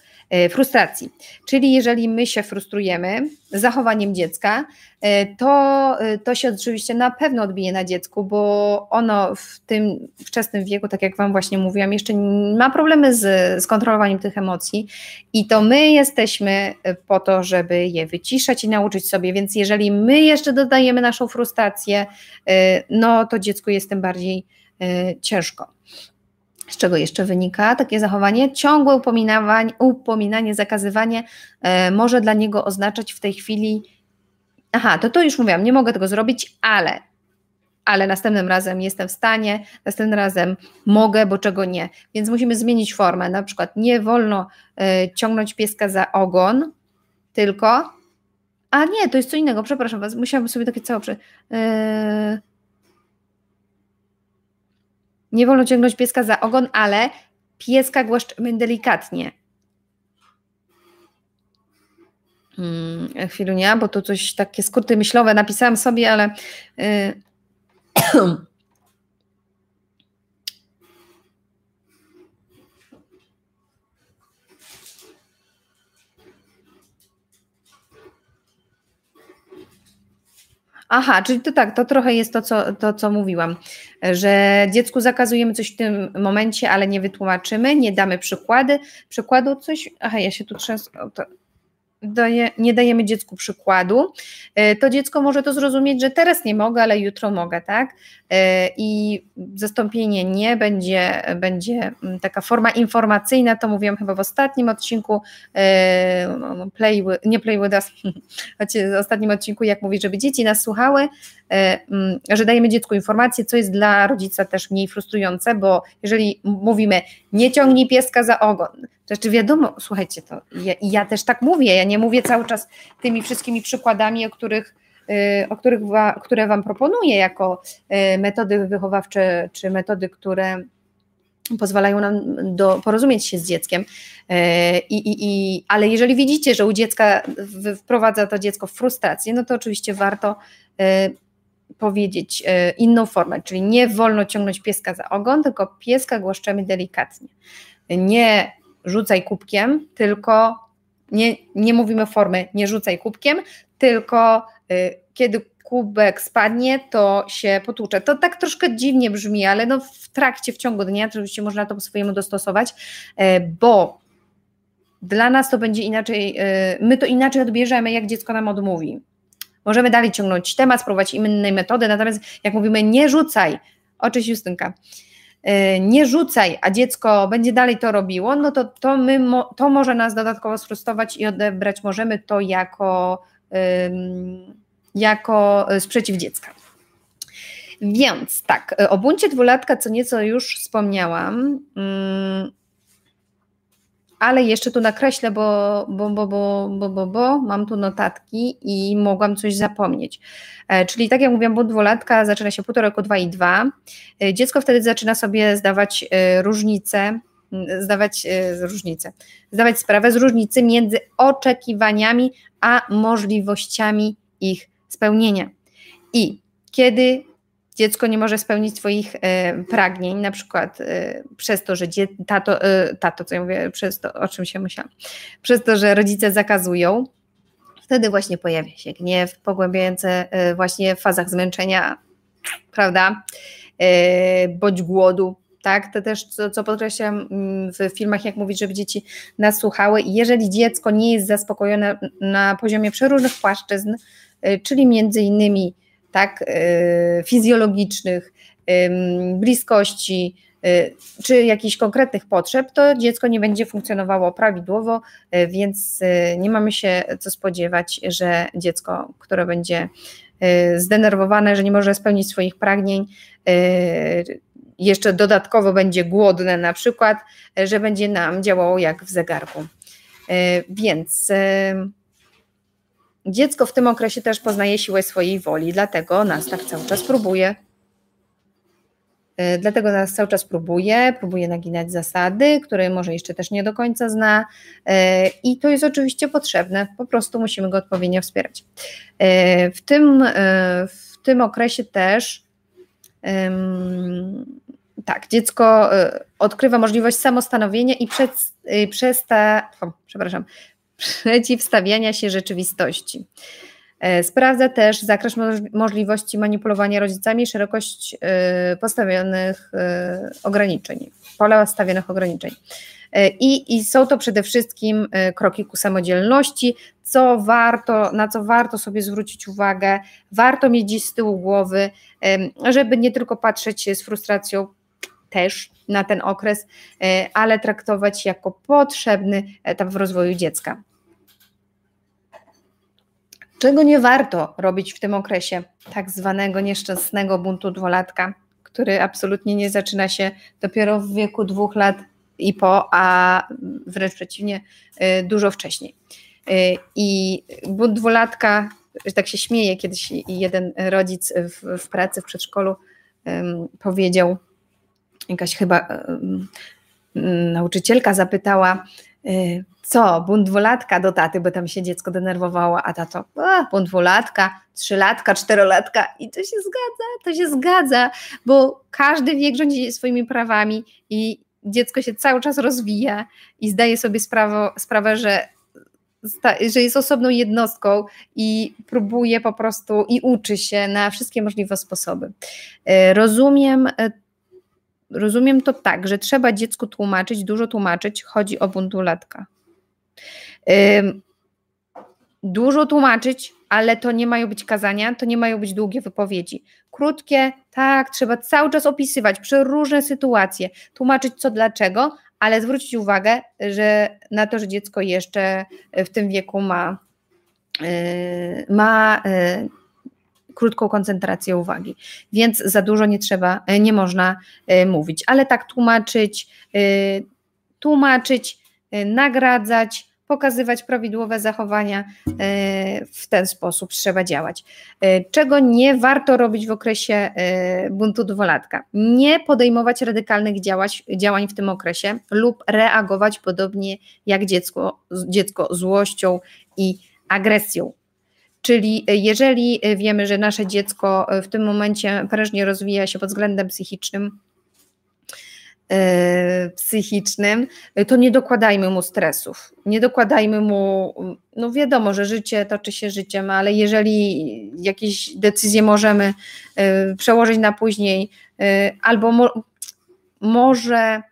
frustracji. Czyli jeżeli my się frustrujemy zachowaniem dziecka, e, to, e, to się oczywiście na pewno odbije na dziecku, bo ono w tym wczesnym wieku, tak jak Wam właśnie mówiłam, jeszcze ma problemy z, z kontrolowaniem tych emocji i to my jesteśmy po to, żeby je wyciszać i nauczyć sobie, więc jeżeli my jeszcze dodajemy naszą frustrację, no to dziecku jest tym bardziej ciężko. Z czego jeszcze wynika takie zachowanie? Ciągłe upominanie, zakazywanie e, może dla niego oznaczać w tej chwili, aha, to to już mówiłam, nie mogę tego zrobić, ale, ale następnym razem jestem w stanie, następnym razem mogę, bo czego nie. Więc musimy zmienić formę. Na przykład nie wolno e, ciągnąć pieska za ogon, tylko, a nie, to jest co innego, przepraszam Was, musiałabym sobie takie całe. Yy, Nie wolno ciągnąć pieska za ogon, ale pieska głaszczymy delikatnie. Hmm, chwilunia, bo tu coś takie skróty myślowe napisałam sobie, ale yy, Aha, czyli to tak, to trochę jest to, co, to, co mówiłam, że dziecku zakazujemy coś w tym momencie, ale nie wytłumaczymy, nie damy przykłady, przykładu coś, aha, ja się tu trzęsę, daje, nie dajemy dziecku przykładu, e, to dziecko może to zrozumieć, że teraz nie mogę, ale jutro mogę, tak? E, I zastąpienie nie będzie, będzie mm, taka forma informacyjna, to mówiłam chyba w ostatnim odcinku, e, no, no, play nie play with us, w ostatnim odcinku, jak mówić, żeby dzieci nas słuchały, mm, że dajemy dziecku informację, co jest dla rodzica też mniej frustrujące, bo jeżeli mówimy, nie ciągnij pieska za ogon, rzeczy wiadomo, słuchajcie, to ja, ja, też tak mówię, ja nie mówię cały czas tymi wszystkimi przykładami, o których, y, o których które Wam proponuję jako y, metody wychowawcze, czy metody, które pozwalają nam do, porozumieć się z dzieckiem. Y, I, i, i, ale jeżeli widzicie, że u dziecka wprowadza to dziecko w frustrację, no to oczywiście warto powiedzieć inną formę, czyli nie wolno ciągnąć pieska za ogon, tylko pieska głaszczemy delikatnie. Nie rzucaj kubkiem, tylko nie, nie mówimy formy nie rzucaj kubkiem, tylko y, kiedy kubek spadnie, to się potłucze. To tak troszkę dziwnie brzmi, ale no w trakcie, w ciągu dnia oczywiście można to po swojemu dostosować, y, bo dla nas to będzie inaczej, y, my to inaczej odbierzemy, jak dziecko nam odmówi. Możemy dalej ciągnąć temat, spróbować innej metody, natomiast jak mówimy nie rzucaj, oczywiście Justynka, nie rzucaj, a dziecko będzie dalej to robiło, no to, to, my, to może nas dodatkowo sfrustrować i odebrać możemy to jako, jako sprzeciw dziecka. Więc tak, o buncie dwulatka co nieco już wspomniałam. Ale jeszcze tu nakreślę, bo, bo, bo, bo, bo, bo, bo mam tu notatki i mogłam coś zapomnieć. E, czyli tak jak mówiłam, bo dwulatka zaczyna się półtora roku 2 i 2. E, dziecko wtedy zaczyna sobie zdawać e, różnice, zdawać różnice, zdawać sprawę z różnicy między oczekiwaniami a możliwościami ich spełnienia. I kiedy dziecko nie może spełnić swoich e, pragnień, na przykład e, przez to, że dzie, tato, e, tato, co ja mówię, przez to, o czym się myślałam, przez to, że rodzice zakazują, wtedy właśnie pojawia się gniew, pogłębiające e, właśnie w fazach zmęczenia, prawda, e, bądź głodu, tak, to też, co, co podkreślam mm, w filmach, jak mówić, żeby dzieci nas słuchały i jeżeli dziecko nie jest zaspokojone na poziomie przeróżnych płaszczyzn, e, czyli między innymi tak, e, fizjologicznych, bliskości, e, czy jakichś konkretnych potrzeb, to dziecko nie będzie funkcjonowało prawidłowo, e, więc nie mamy się co spodziewać, że dziecko, które będzie zdenerwowane, że nie może spełnić swoich pragnień, jeszcze dodatkowo będzie głodne na przykład, że będzie nam działało jak w zegarku. Więc Dziecko w tym okresie też poznaje siłę swojej woli, dlatego nas tak cały czas próbuje. E, dlatego nas cały czas próbuje, próbuje naginać zasady, które może jeszcze też nie do końca zna, e, i to jest oczywiście potrzebne, po prostu musimy go odpowiednio wspierać. E, w tym, w tym okresie też tak, dziecko odkrywa możliwość samostanowienia i przez te, o, przepraszam, przeciwstawiania się rzeczywistości. E, sprawdza też zakres możliwości manipulowania rodzicami szerokość e, postawionych e, ograniczeń, pola stawionych ograniczeń. I, I, są to przede wszystkim kroki ku samodzielności, co warto, na co warto sobie zwrócić uwagę, warto mieć dziś z tyłu głowy, żeby nie tylko patrzeć z frustracją też na ten okres, ale traktować jako potrzebny etap w rozwoju dziecka. Czego nie warto robić w tym okresie tak zwanego nieszczęsnego buntu dwulatka, który absolutnie nie zaczyna się dopiero w wieku dwóch lat i po, a wręcz przeciwnie, y, dużo wcześniej. Y, I bunt dwulatka, tak się śmieje, kiedyś jeden rodzic w, w pracy w przedszkolu um, powiedział, jakaś chyba um, nauczycielka zapytała, Y, co, bunt dwulatka do taty, bo tam się dziecko denerwowało, a tato, a, bunt dwulatka, trzylatka, czterolatka i to się zgadza, to się zgadza, bo każdy wiek rządzi swoimi prawami i dziecko się cały czas rozwija i zdaje sobie sprawę, sprawę że, że jest osobną jednostką i próbuje po prostu i uczy się na wszystkie możliwe sposoby. Y, rozumiem rozumiem to tak, że trzeba dziecku tłumaczyć, dużo tłumaczyć, chodzi o buntulatka. Dużo tłumaczyć, ale to nie mają być kazania, to nie mają być długie wypowiedzi. Krótkie, tak, trzeba cały czas opisywać przeróżne sytuacje, tłumaczyć co dlaczego, ale zwrócić uwagę, że na to, że dziecko jeszcze w tym wieku ma, y, ma y, krótką koncentrację uwagi, więc za dużo nie trzeba, e, nie można e, mówić, ale tak tłumaczyć, e, tłumaczyć, nagradzać, pokazywać prawidłowe zachowania, w ten sposób trzeba działać. Czego nie warto robić w okresie buntu dwulatka? Nie podejmować radykalnych działań w tym okresie lub reagować podobnie jak dziecko, dziecko złością i agresją. Czyli e, jeżeli e, wiemy, że nasze dziecko e, w tym momencie prężnie rozwija się pod względem psychicznym, psychicznym, to nie dokładajmy mu stresów, nie dokładajmy mu, no wiadomo, że życie toczy się życiem, ale jeżeli jakieś decyzje możemy przełożyć na później, albo mo może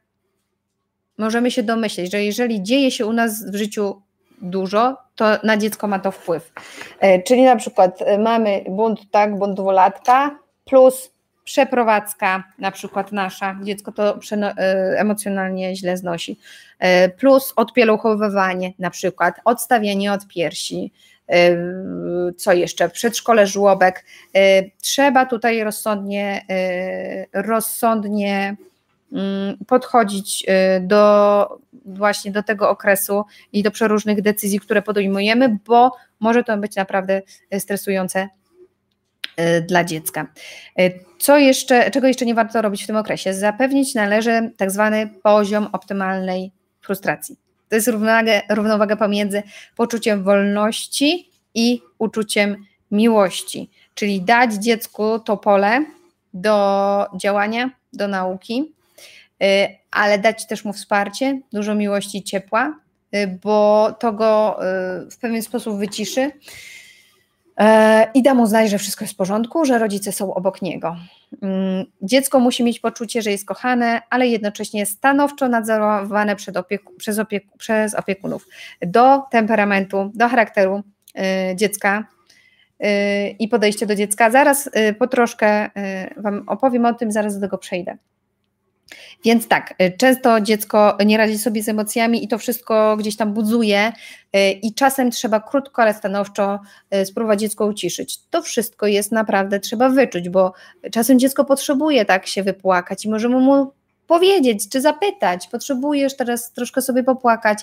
możemy się domyśleć, że jeżeli dzieje się u nas w życiu dużo, to na dziecko ma to wpływ. E, czyli na przykład e, mamy bunt tak, bunt dwulatka plus przeprowadzka, na przykład nasza, dziecko to e, emocjonalnie źle znosi, plus odpieluchowywanie, na przykład odstawianie od piersi, co jeszcze, przedszkole żłobek. Trzeba tutaj rozsądnie, rozsądnie podchodzić y, do właśnie do tego okresu i do przeróżnych decyzji, które podejmujemy, bo może to być naprawdę stresujące dla dziecka. Co jeszcze, czego jeszcze nie warto robić w tym okresie? Zapewnić należy tak zwany poziom optymalnej frustracji. To jest równowaga, równowaga pomiędzy poczuciem wolności i uczuciem miłości, czyli dać dziecku to pole do działania, do nauki, y, ale dać też mu wsparcie, dużo miłości ciepła, y, bo to go y, w pewien sposób wyciszy i da mu znać, że wszystko jest w porządku, że rodzice są obok niego. Mm, dziecko musi mieć poczucie, że jest kochane, ale jednocześnie stanowczo nadzorowane opieku, przez, opieku, przez opiekunów. Do temperamentu, do charakteru y, dziecka y, i podejście do dziecka. Zaraz y, po troszkę y, Wam opowiem o tym, zaraz do tego przejdę. Więc tak, y, często dziecko nie radzi sobie z emocjami i to wszystko gdzieś tam budzuje y, i czasem trzeba krótko, ale stanowczo y, spróbować dziecko uciszyć. To wszystko jest naprawdę trzeba wyczuć, bo czasem dziecko potrzebuje tak się wypłakać i możemy mu powiedzieć czy zapytać, potrzebujesz teraz troszkę sobie popłakać,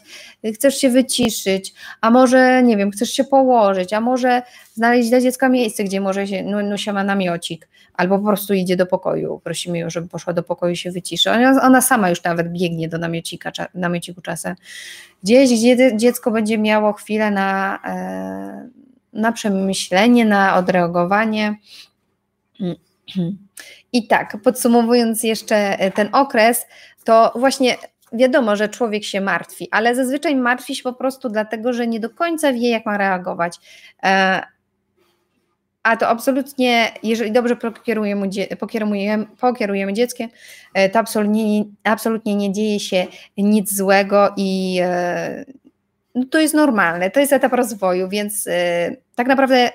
chcesz się wyciszyć, a może, nie wiem, chcesz się położyć, a może znaleźć dla dziecka miejsce, gdzie może się, no, no się ma namiocik, albo po prostu idzie do pokoju, prosimy ją, żeby poszła do pokoju się wyciszy. Ona, ona sama już nawet biegnie do namiocika, namiociku czasem. Gdzieś, gdzie dziecko będzie miało chwilę na, e, na przemyślenie, na odreagowanie. I tak, podsumowując jeszcze e, ten okres, to właśnie wiadomo, że człowiek się martwi, ale zazwyczaj martwi się po prostu dlatego, że nie do końca wie, jak ma reagować. E, a to absolutnie, jeżeli dobrze pokierujemy, pokierujemy, pokierujemy dzieckiem, e, to absolutnie, absolutnie nie dzieje się nic złego i no to jest normalne, to jest etap rozwoju, więc tak naprawdę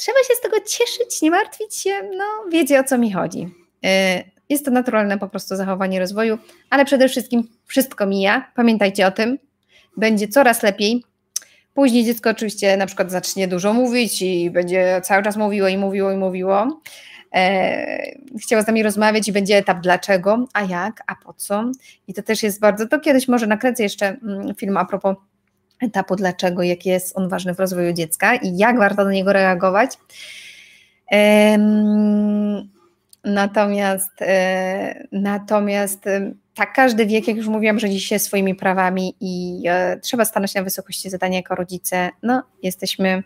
trzeba się z tego cieszyć, nie martwić się, no wiecie o co mi chodzi. Y, jest to naturalne po prostu zachowanie rozwoju, ale przede wszystkim wszystko mija, pamiętajcie o tym, będzie coraz lepiej. Później dziecko oczywiście na przykład zacznie dużo mówić i będzie cały czas mówiło i mówiło i mówiło. E, chciała z nami rozmawiać i będzie etap dlaczego, a jak, a po co. I to też jest bardzo, to kiedyś może nakręcę jeszcze mm, film a propos etapu, dlaczego, jaki jest on ważny w rozwoju dziecka i jak warto do niego reagować. Natomiast, e, natomiast tak, każdy wiek, jak już mówiłam, rządzi się swoimi prawami i e, trzeba stanąć na wysokości zadania jako rodzice. No, jesteśmy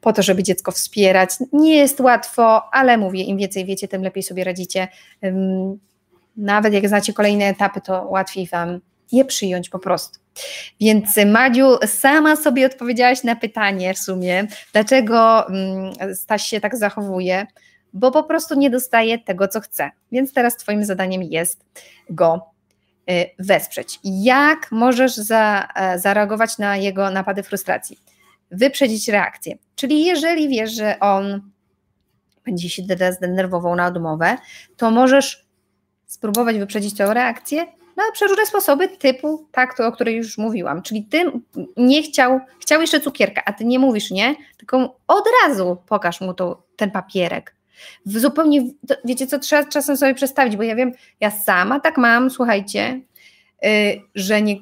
po to, żeby dziecko wspierać. Nie jest łatwo, ale mówię, im więcej wiecie, tym lepiej sobie radzicie. Nawet jak znacie kolejne etapy, to łatwiej Wam je przyjąć po prostu. Więc Madziu, sama sobie odpowiedziałaś na pytanie w sumie, dlaczego mm, Staś się tak zachowuje, bo po prostu nie dostaje tego, co chce. Więc teraz Twoim zadaniem jest go y, wesprzeć. Jak możesz za, e, zareagować na jego napady frustracji? Wyprzedzić reakcję. Czyli jeżeli wiesz, że on będzie się teraz zdenerwował na odmowę, to możesz spróbować wyprzedzić tę reakcję na no, przeróżne sposoby typu tak, to, o której już mówiłam. Czyli ty nie chciał, chciał jeszcze cukierka, a ty nie mówisz nie, tylko od razu pokaż mu to, ten papierek. W zupełnie, wiecie co, trzeba czasem sobie przestawić, bo ja wiem, ja sama tak mam, słuchajcie, yy, że nie, yy,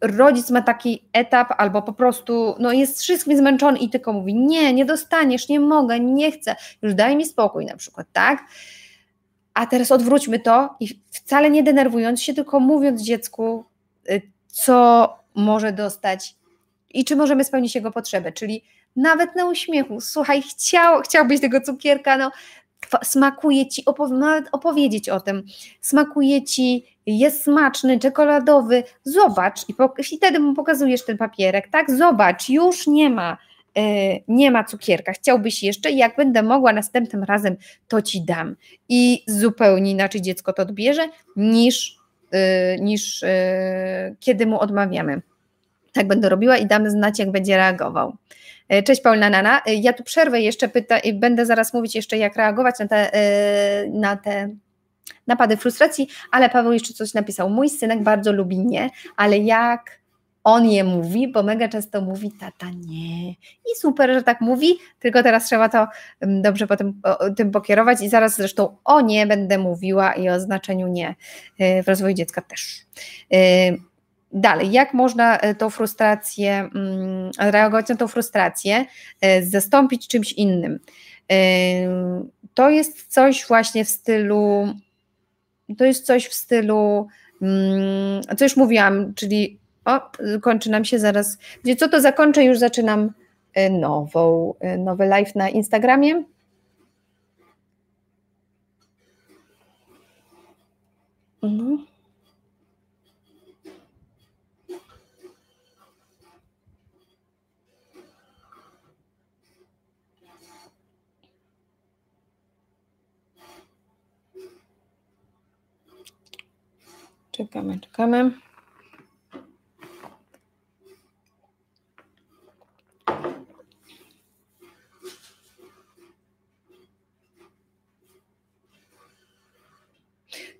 rodzic ma taki etap albo po prostu no jest wszystkim zmęczony i tylko mówi nie, nie dostaniesz, nie mogę, nie chcę, już daj mi spokój na przykład, tak? A teraz odwróćmy to i wcale nie denerwując się, tylko mówiąc dziecku, y, co może dostać i czy możemy spełnić jego potrzebę. Czyli nawet na uśmiechu, słuchaj, chciał, chciałbyś tego cukierka, no smakuje ci, opow nawet opowiedzieć o tym, smakuje ci, jest smaczny, czekoladowy, zobacz i, i wtedy mu pokazujesz ten papierek, tak, zobacz, już nie ma, nie ma cukierka, chciałbyś jeszcze, jak będę mogła następnym razem, to ci dam. I zupełnie inaczej dziecko to odbierze niż, e, niż e, kiedy mu odmawiamy. Tak będę robiła i damy znać, jak będzie reagował. Cześć Paulina Nana. Ja tu przerwę jeszcze, pyta, będę zaraz mówić jeszcze, jak reagować na te, na te napady frustracji, ale Paweł jeszcze coś napisał. Mój synek bardzo lubi nie, ale jak on je mówi, bo mega często mówi tata nie. I super, że tak mówi, tylko teraz trzeba to mm, dobrze potem tym pokierować i zaraz zresztą o nie będę mówiła i o znaczeniu nie y, w rozwoju dziecka też. Y, dalej, jak można y, tą frustrację, mm, reagować na tą frustrację, zastąpić czymś innym? To jest coś właśnie w stylu, to jest coś w stylu, mm, co już mówiłam, czyli o, kończy nam się zaraz. Gdzie co to zakończę, już zaczynam y, nową, y, nowy live na Instagramie. Mhm. Czekamy, czekamy.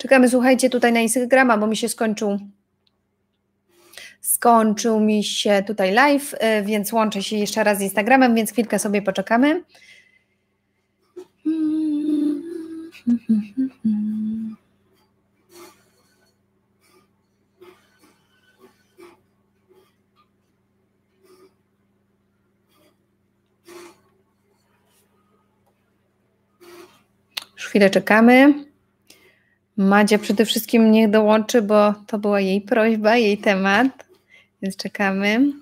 Czekamy, słuchajcie, tutaj na Instagrama, bo mi się skończył skończył mi się tutaj live, y, więc łączę się jeszcze raz z Instagramem, więc chwilkę sobie poczekamy. Już chwilę czekamy. Madzia przede wszystkim niech dołączy, bo to była jej prośba, jej temat, więc czekamy.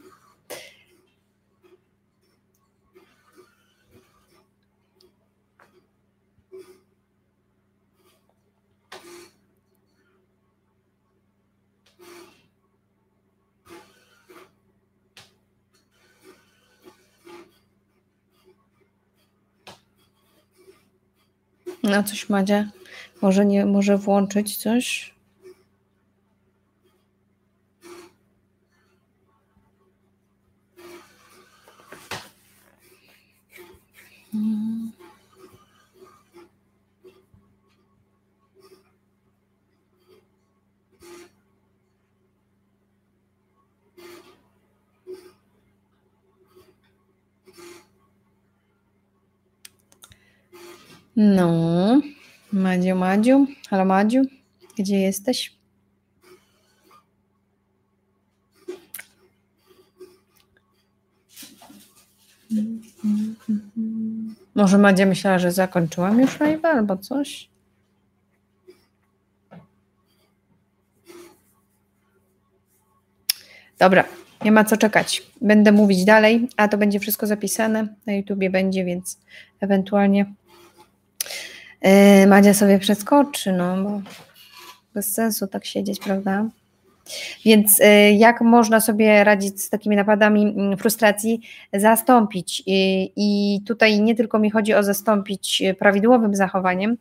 No coś Madzia może nie, może włączyć coś? No. Madziu, Madziu, halo Madziu, gdzie jesteś? Może Madzia myślała, że zakończyłam już live albo coś? Dobra, nie ma co czekać. Będę mówić dalej, a to będzie wszystko zapisane. Na YouTubie będzie, więc ewentualnie Yy, Madzia sobie przeskoczy, no bo bez sensu tak siedzieć, prawda? Więc yy, jak można sobie radzić z takimi napadami mm, frustracji, zastąpić? I tutaj nie tylko mi chodzi o zastąpić prawidłowym zachowaniem,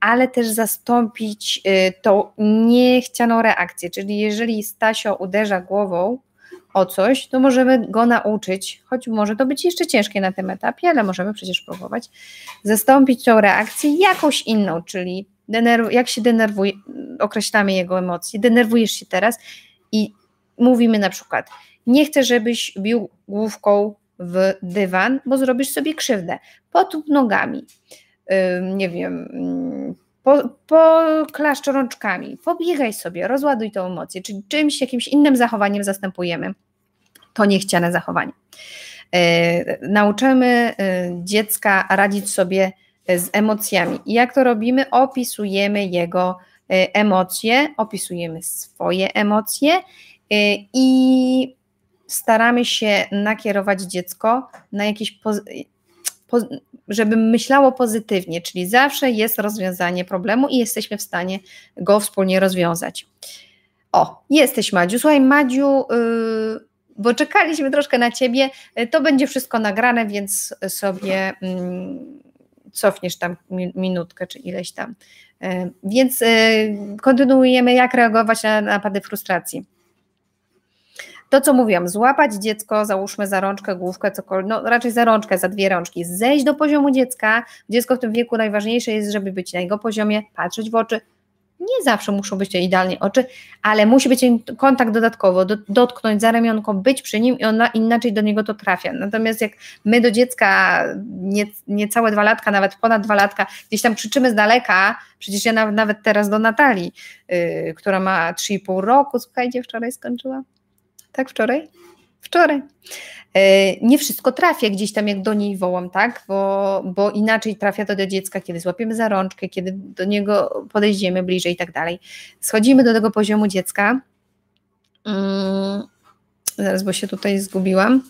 ale też zastąpić tą niechcianą reakcję. Czyli jeżeli Stasio uderza głową o coś, to możemy go nauczyć, choć może to być jeszcze ciężkie na tym etapie, ale możemy przecież próbować zastąpić tą reakcję jakąś inną, czyli jak się denerwuje, określamy jego emocje, denerwujesz się teraz i mówimy na przykład, nie chcę, żebyś bił główką w dywan, bo zrobisz sobie krzywdę. Potup nogami, yy, nie wiem, yy, po, poklaszcz rączkami, pobiegaj sobie, rozładuj tą emocję, czyli czymś, jakimś innym zachowaniem zastępujemy to niechciane zachowanie. E, nauczymy e, dziecka radzić sobie z emocjami. I jak to robimy? Opisujemy jego e, emocje, opisujemy swoje emocje i staramy się nakierować dziecko na jakieś żeby myślało pozytywnie, czyli zawsze jest rozwiązanie problemu i jesteśmy w stanie go wspólnie rozwiązać. O, jesteś Madziu. Słuchaj, Madziu, yy, bo czekaliśmy troszkę na ciebie. To będzie wszystko nagrane, więc sobie yy, cofniesz tam minutkę czy ileś tam. Yy, więc yy, kontynuujemy, jak reagować na napady frustracji to, co mówiłam, złapać dziecko, załóżmy za rączkę, główkę, cokolwiek, no raczej za rączkę, za dwie rączki, zejść do poziomu dziecka. Dziecko w tym wieku najważniejsze jest, żeby być na jego poziomie, patrzeć w oczy, Nie zawsze muszą być to idealnie oczy, ale musi być kontakt dodatkowo, do, dotknąć za ramionko, być przy nim i ona inaczej do niego to trafia. Natomiast jak my do dziecka nie, niecałe dwa latka, nawet ponad dwa latka, gdzieś tam krzyczymy z daleka, przecież ja nawet, nawet teraz do Natalii, yy, która ma 3,5 roku, słuchajcie, wczoraj skończyła. Tak, wczoraj? Wczoraj. E, nie wszystko trafia gdzieś tam, jak do niej wołam, tak? Bo, bo inaczej trafia to do dziecka, kiedy złapiemy za rączkę, kiedy do niego podejdziemy bliżej i tak dalej. Schodzimy do tego poziomu dziecka. Hmm, zaraz, bo się tutaj zgubiłam.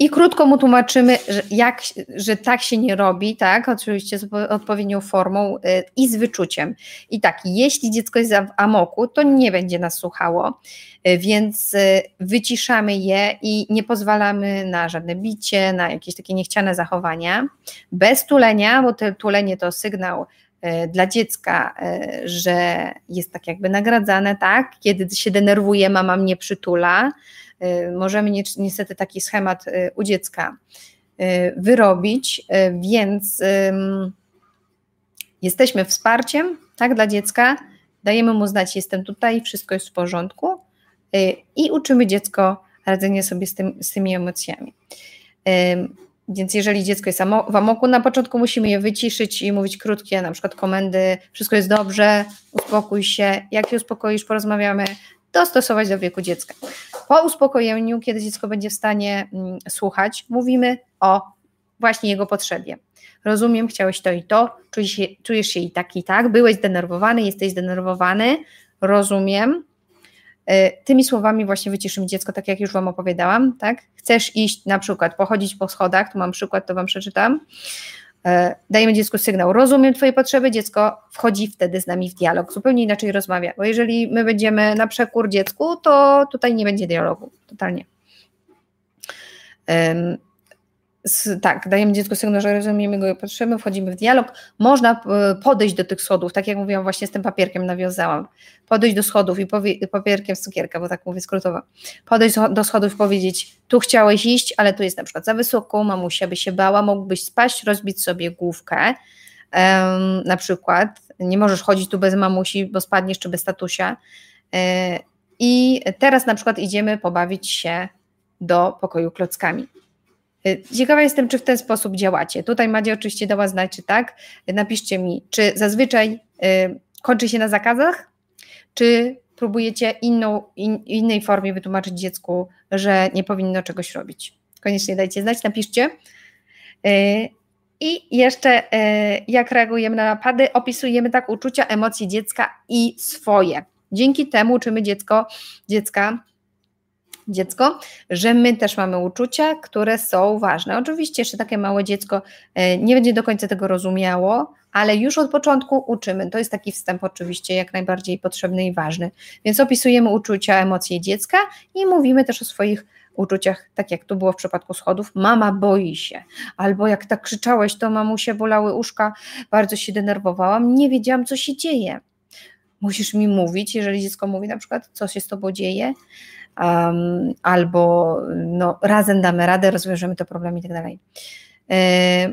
I krótko mu tłumaczymy, że, jak, że tak się nie robi, tak, oczywiście z odpowiednią formą y, i z wyczuciem. I tak, jeśli dziecko jest w amoku, to nie będzie nas słuchało, y, więc y, wyciszamy je i nie pozwalamy na żadne bicie, na jakieś takie niechciane zachowania. Bez tulenia, bo tulenie to sygnał dla dziecka, że jest tak jakby nagradzane, tak, kiedy się denerwuje, mama mnie przytula, możemy niestety taki schemat y, u dziecka y, wyrobić, więc jesteśmy wsparciem tak, dla dziecka, dajemy mu znać, jestem tutaj, wszystko jest w porządku i uczymy dziecko radzenia sobie z, tym, z tymi emocjami. Więc jeżeli dziecko jest w amoku, na początku musimy je wyciszyć i mówić krótkie, na przykład komendy, wszystko jest dobrze, uspokój się, jak się uspokoisz, porozmawiamy, dostosować do wieku dziecka. Po uspokojeniu, kiedy dziecko będzie w stanie mm, słuchać, mówimy o właśnie jego potrzebie. Rozumiem, chciałeś to i to, czujesz się, czujesz się i tak, i tak, byłeś zdenerwowany, jesteś zdenerwowany, rozumiem. Y, tymi słowami właśnie wyciszymy dziecko, tak jak już Wam opowiadałam, tak? Chcesz iść na przykład, pochodzić po schodach, tu mam przykład, to Wam przeczytam. E, dajemy dziecku sygnał, rozumiem Twoje potrzeby, dziecko wchodzi wtedy z nami w dialog, zupełnie inaczej rozmawia, bo jeżeli my będziemy na przekór dziecku, to tutaj nie będzie dialogu, totalnie tak, dajemy dziecku sygnał, że rozumiemy jego potrzeby, wchodzimy w dialog. Można podejść do tych schodów, tak jak mówiłam, właśnie z tym papierkiem nawiązałam. Podejść do schodów i powie, papierkiem z cukierka, bo tak mówię skrótowo. Podejść do schodów i powiedzieć, tu chciałeś iść, ale tu jest na przykład za wysoko, mamusia by się bała, mógłbyś spaść, rozbić sobie główkę. Um, na przykład, nie możesz chodzić tu bez mamusi, bo spadniesz, czy bez tatusia. E, I teraz na przykład idziemy pobawić się do pokoju klockami ciekawa jestem, czy w ten sposób działacie. Tutaj Madzie oczywiście dała znać, czy tak. Napiszcie mi, czy zazwyczaj y, kończy się na zakazach, czy próbujecie inną, in, innej formie wytłumaczyć dziecku, że nie powinno czegoś robić. Koniecznie dajcie znać, napiszcie. Y, I jeszcze jak reagujemy na napady, opisujemy tak uczucia, emocje dziecka i swoje. Dzięki temu uczymy dziecko, dziecka dziecko, że my też mamy uczucia, które są ważne. Oczywiście jeszcze takie małe dziecko e, nie będzie do końca tego rozumiało, ale już od początku uczymy. To jest taki wstęp oczywiście jak najbardziej potrzebny i ważny. Więc opisujemy uczucia, emocje dziecka i mówimy też o swoich uczuciach, tak jak tu było w przypadku schodów, mama boi się, albo jak tak krzyczałeś, to mamusie bolały uszka, bardzo się denerwowałam, nie wiedziałam, co się dzieje. Musisz mi mówić, jeżeli dziecko mówi na przykład, co się z tobą dzieje, um, albo no, razem damy radę, rozwiążemy to problem i tak dalej. E,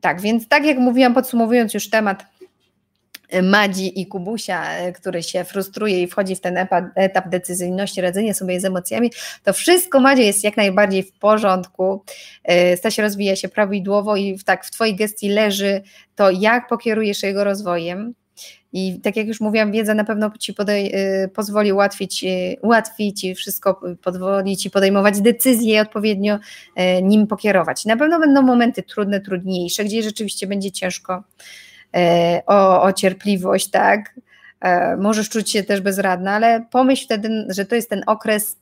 tak, więc tak jak mówiłam, podsumowując już temat e, Madzi i Kubusia, e, który się frustruje i wchodzi w ten etap decyzyjności, radzenia sobie z emocjami, to wszystko Madzie jest jak najbardziej w porządku. Stasia rozwija się prawidłowo i tak w Twojej gestii leży to, jak pokierujesz jego rozwojem. I tak jak już mówiłam, wiedza na pewno ci podej, y, pozwoli ułatwić, y, ułatwić i wszystko pozwoli ci podejmować decyzje i odpowiednio y, nim pokierować. Na pewno będą momenty trudne, trudniejsze, gdzie rzeczywiście będzie ciężko o, o cierpliwość, tak? Możesz czuć się też bezradna, ale pomyśl wtedy, że to jest ten okres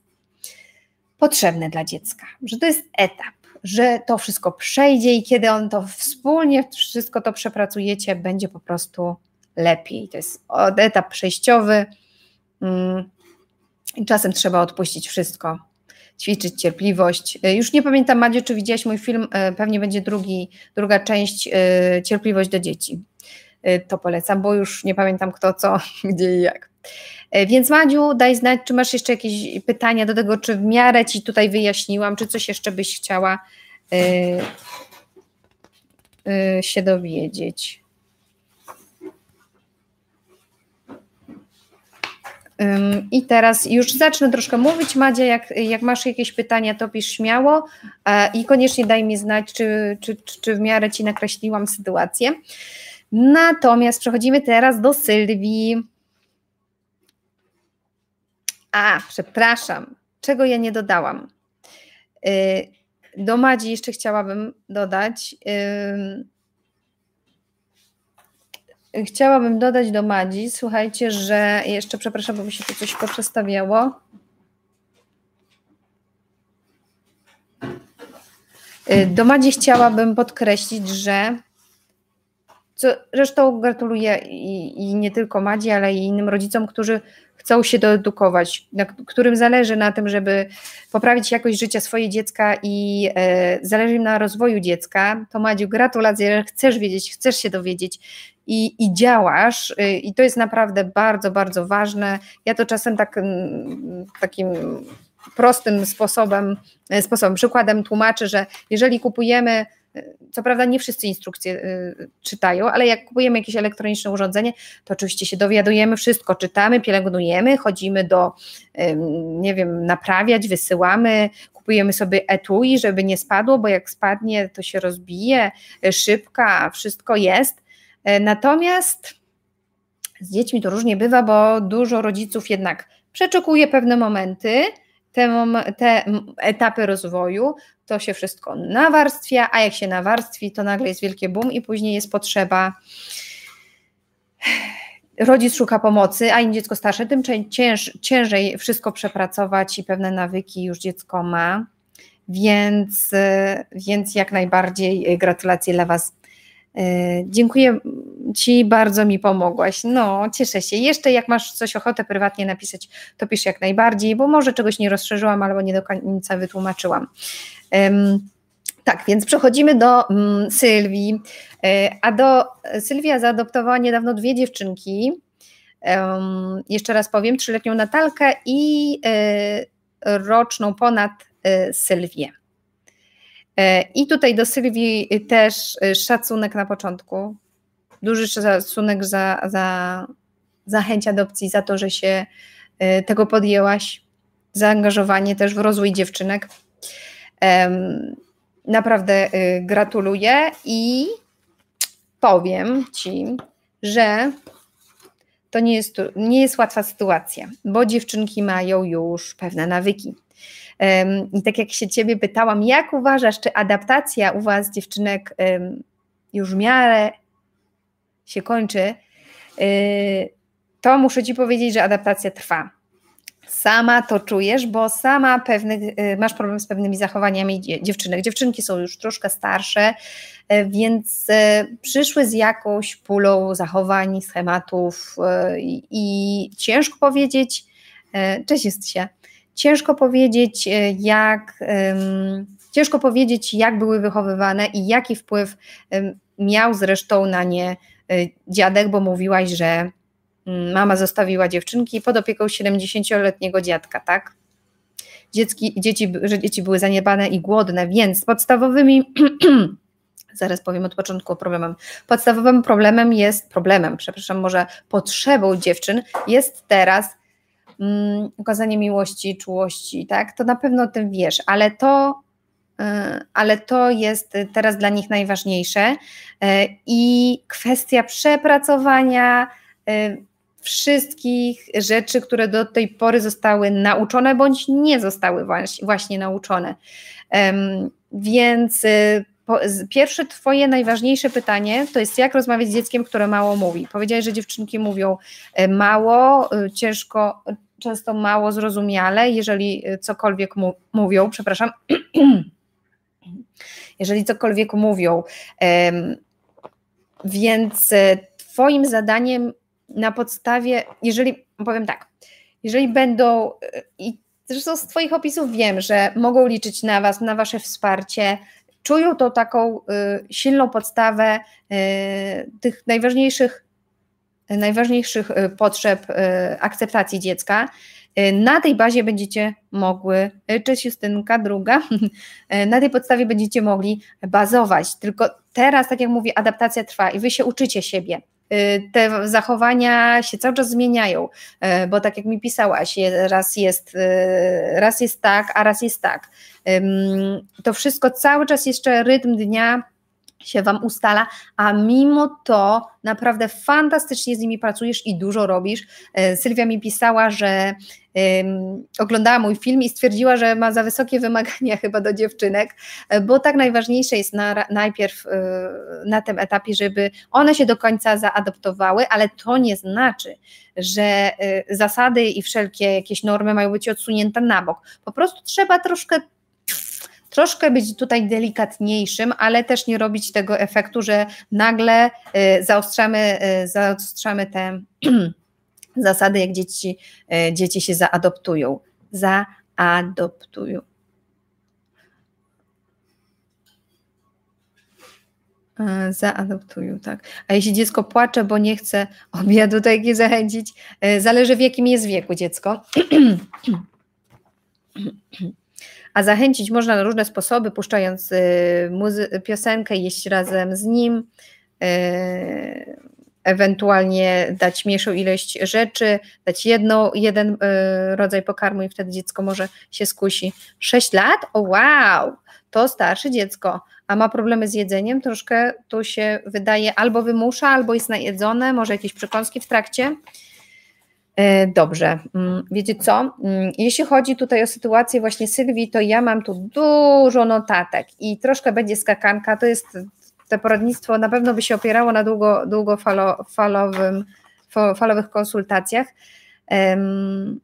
potrzebny dla dziecka, że to jest etap, że to wszystko przejdzie i kiedy on to wspólnie wszystko to przepracujecie, będzie po prostu lepiej. To jest etap przejściowy. Mm, czasem trzeba odpuścić wszystko, ćwiczyć cierpliwość. E, już nie pamiętam, Madziu, czy widziałaś mój film, e, pewnie będzie drugi, druga część, e, cierpliwość do dzieci. To polecam, bo już nie pamiętam kto, co, gdzie i jak. Więc Madziu, daj znać, czy masz jeszcze jakieś pytania do tego, czy w miarę Ci tutaj wyjaśniłam, czy coś jeszcze byś chciała się dowiedzieć. I teraz już zacznę troszkę mówić. Madzia, jak, jak masz jakieś pytania, to pisz śmiało i koniecznie daj mi znać, czy, czy, czy w miarę ci nakreśliłam sytuację. Natomiast przechodzimy teraz do Sylwii. A, przepraszam, czego ja nie dodałam? Y, do Madzi jeszcze chciałabym dodać. Chciałabym dodać do Madzi, słuchajcie, że jeszcze przepraszam, bo mi się tu coś poprzestawiało. Y, do Madzi chciałabym podkreślić, że co zresztą gratuluję i, i, nie tylko Madzi, ale i innym rodzicom, którzy chcą się doedukować, na, którym zależy na tym, żeby poprawić jakość życia swojego dziecka i e, zależy im na rozwoju dziecka, to Madziu, gratulacje, chcesz wiedzieć, chcesz się dowiedzieć i, i działasz y, i to jest naprawdę bardzo, bardzo ważne. Ja to czasem tak, mm, takim prostym sposobem, e, sposobem, przykładem tłumaczę, że jeżeli kupujemy co prawda nie wszyscy instrukcje y, czytają, ale jak kupujemy jakieś elektroniczne urządzenie, to oczywiście się dowiadujemy wszystko, czytamy, pielęgnujemy, chodzimy do, nie wiem, naprawiać, wysyłamy, kupujemy sobie etui, żeby nie spadło, bo jak spadnie, to się rozbije, y, szybka, wszystko jest. E, natomiast z dziećmi to różnie bywa, bo dużo rodziców jednak przeczekuje pewne momenty, te, te etapy rozwoju, to się wszystko nawarstwia, a jak się nawarstwi, to nagle jest wielkie boom i później jest potrzeba rodzic szuka pomocy, a im dziecko starsze, tym cięż, ciężej wszystko przepracować i pewne nawyki już dziecko ma. Więc, więc jak najbardziej gratulacje dla Was dziękuję Ci, bardzo mi pomogłaś. No, cieszę się. Jeszcze jak masz coś ochotę prywatnie napisać, to pisz jak najbardziej, bo może czegoś nie rozszerzyłam albo nie do końca wytłumaczyłam. Um, tak, więc przechodzimy do um, Sylwii. E, a do Sylwia zaadoptowała niedawno dwie dziewczynki. Um, jeszcze raz powiem, trzyletnią Natalkę i e, roczną ponad Sylwię. E, I tutaj do Sylwii też e, szacunek na początku. Duży szacunek za, za, za chęć adopcji, za to, że się e, tego podjęłaś. Zaangażowanie też w rozwój dziewczynek. Naprawdę gratuluję i powiem Ci, że to nie jest, nie jest łatwa sytuacja, bo dziewczynki mają już pewne nawyki. I tak jak się Ciebie pytałam, jak uważasz, czy adaptacja u Was, dziewczynek, już w miarę się kończy, y, to muszę Ci powiedzieć, że adaptacja trwa. Sama to czujesz, bo sama pewnych, y, masz problem z pewnymi zachowaniami dziewczynek. Dziewczynki są już troszkę starsze, y, więc przyszły z jakąś pulą zachowań, schematów i ciężko powiedzieć, cześć jest się, Ciężko powiedzieć, e, jak, ciężko powiedzieć, jak były wychowywane i jaki wpływ miał zresztą na nie e, dziadek, bo mówiłaś, że mm, mama zostawiła dziewczynki pod opieką 70-letniego dziadka, tak? Dziecki, dzieci, że dzieci były zaniedbane i głodne, więc podstawowymi zaraz powiem od początku o problemem. Podstawowym problemem jest, problemem, przepraszam, może potrzebą dziewczyn jest teraz okazanie miłości, czułości, tak, to na pewno o tym wiesz, ale to, y, ale to jest teraz dla nich najważniejsze y, i kwestia przepracowania y, wszystkich rzeczy, które do tej pory zostały nauczone bądź nie zostały właśnie nauczone. Więc pierwsze Twoje najważniejsze pytanie to jest, jak rozmawiać z dzieckiem, które mało mówi. Powiedziałeś, że dziewczynki mówią mało, ciężko, często mało zrozumiale, jeżeli y, cokolwiek mu, mówią, przepraszam, jeżeli cokolwiek mówią. Więc y, Twoim zadaniem na podstawie, jeżeli powiem tak, jeżeli będą, y, i zresztą z Twoich opisów wiem, że mogą liczyć na Was, na Wasze wsparcie, czują tą taką silną podstawę tych najważniejszych najważniejszych y, potrzeb y, akceptacji dziecka. Y, na tej bazie będziecie mogły, cześć Justynka, druga, na tej podstawie będziecie mogli bazować. Tylko teraz, tak jak mówię, adaptacja trwa i wy się uczycie siebie. te zachowania się cały czas zmieniają, bo tak jak mi pisałaś, raz jest, raz jest tak, a raz jest tak. To wszystko cały czas jeszcze rytm dnia się Wam ustala, a mimo to naprawdę fantastycznie z nimi pracujesz i dużo robisz. E, Sylwia mi pisała, że um, oglądała mój film i stwierdziła, że ma za wysokie wymagania chyba do dziewczynek, e, bo tak najważniejsze jest na, najpierw y, na tym etapie, żeby one się do końca zaadoptowały, ale to nie znaczy, że y, zasady i wszelkie jakieś normy mają być odsunięte na bok. Po prostu trzeba troszkę troszkę być tutaj delikatniejszym, ale też nie robić tego efektu, że nagle y, zaostrzamy, y, zaostrzamy te zasady, jak dzieci, y, dzieci się zaadoptują. Zaadoptują. Zaadoptują, tak. A jeśli dziecko płacze, bo nie chce obiadu, to jak je zachęcić? Zależy w jakim jest wieku dziecko. A zachęcić można na różne sposoby, puszczając y, muzy- piosenkę, jeść razem z nim, y, ewentualnie dać mniejszą ilość rzeczy, dać jedną, jeden y, rodzaj pokarmu i wtedy dziecko może się skusi. 6 lat? O wow! To starsze dziecko, a ma problemy z jedzeniem, troszkę tu się wydaje albo wymusza, albo jest najedzone, może jakieś przekąski w trakcie. E, dobrze, mm, wiecie co? Mm, jeśli chodzi tutaj o sytuację właśnie Sylwii, to ja mam tu dużo notatek i troszkę będzie skakanka. To jest to poradnictwo na pewno by się opierało na długo, długofalowym, falowych konsultacjach. Um,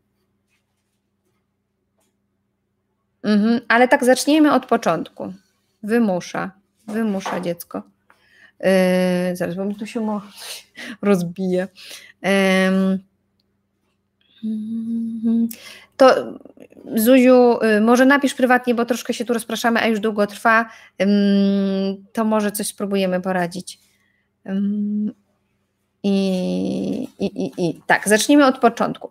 mhm, ale tak zacznijmy od początku. Wymusza, wymusza dziecko. Yy, zaraz, bo mi tu się rozbije. Yy, to Zuziu, y, może napisz prywatnie, bo troszkę się tu rozpraszamy, a już długo trwa. To może coś spróbujemy poradzić. I, i, i, i tak, zacznijmy od początku.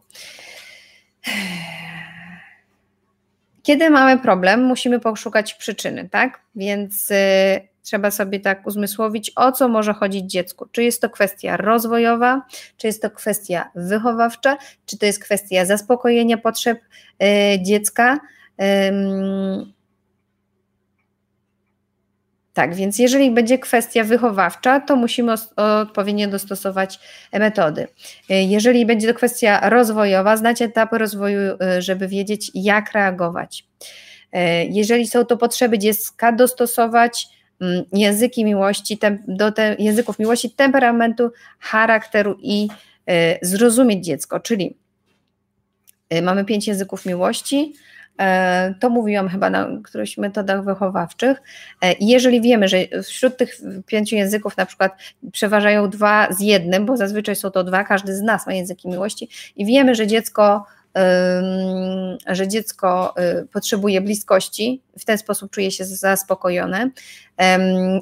Kiedy mamy problem, musimy poszukać przyczyny, tak? Więc y, trzeba sobie tak uzmysłowić, o co może chodzić dziecku. Czy jest to kwestia rozwojowa, czy jest to kwestia wychowawcza, czy to jest kwestia zaspokojenia potrzeb y, dziecka. Tak, więc jeżeli będzie kwestia wychowawcza, to musimy odpowiednio dostosować metody. Y, jeżeli będzie to kwestia rozwojowa, znać etapy rozwoju, żeby wiedzieć, jak reagować. Jeżeli są to potrzeby dziecka, dostosować języki miłości, do te, języków miłości, temperamentu, charakteru i y, zrozumieć dziecko, czyli y, mamy pięć języków miłości, e, to mówiłam chyba na którychś metodach wychowawczych. E, jeżeli wiemy, że wśród tych pięciu języków na przykład przeważają dwa z jednym, bo zazwyczaj są to dwa, każdy z nas ma języki miłości i wiemy, że dziecko że dziecko y, potrzebuje bliskości, w ten sposób czuje się zaspokojone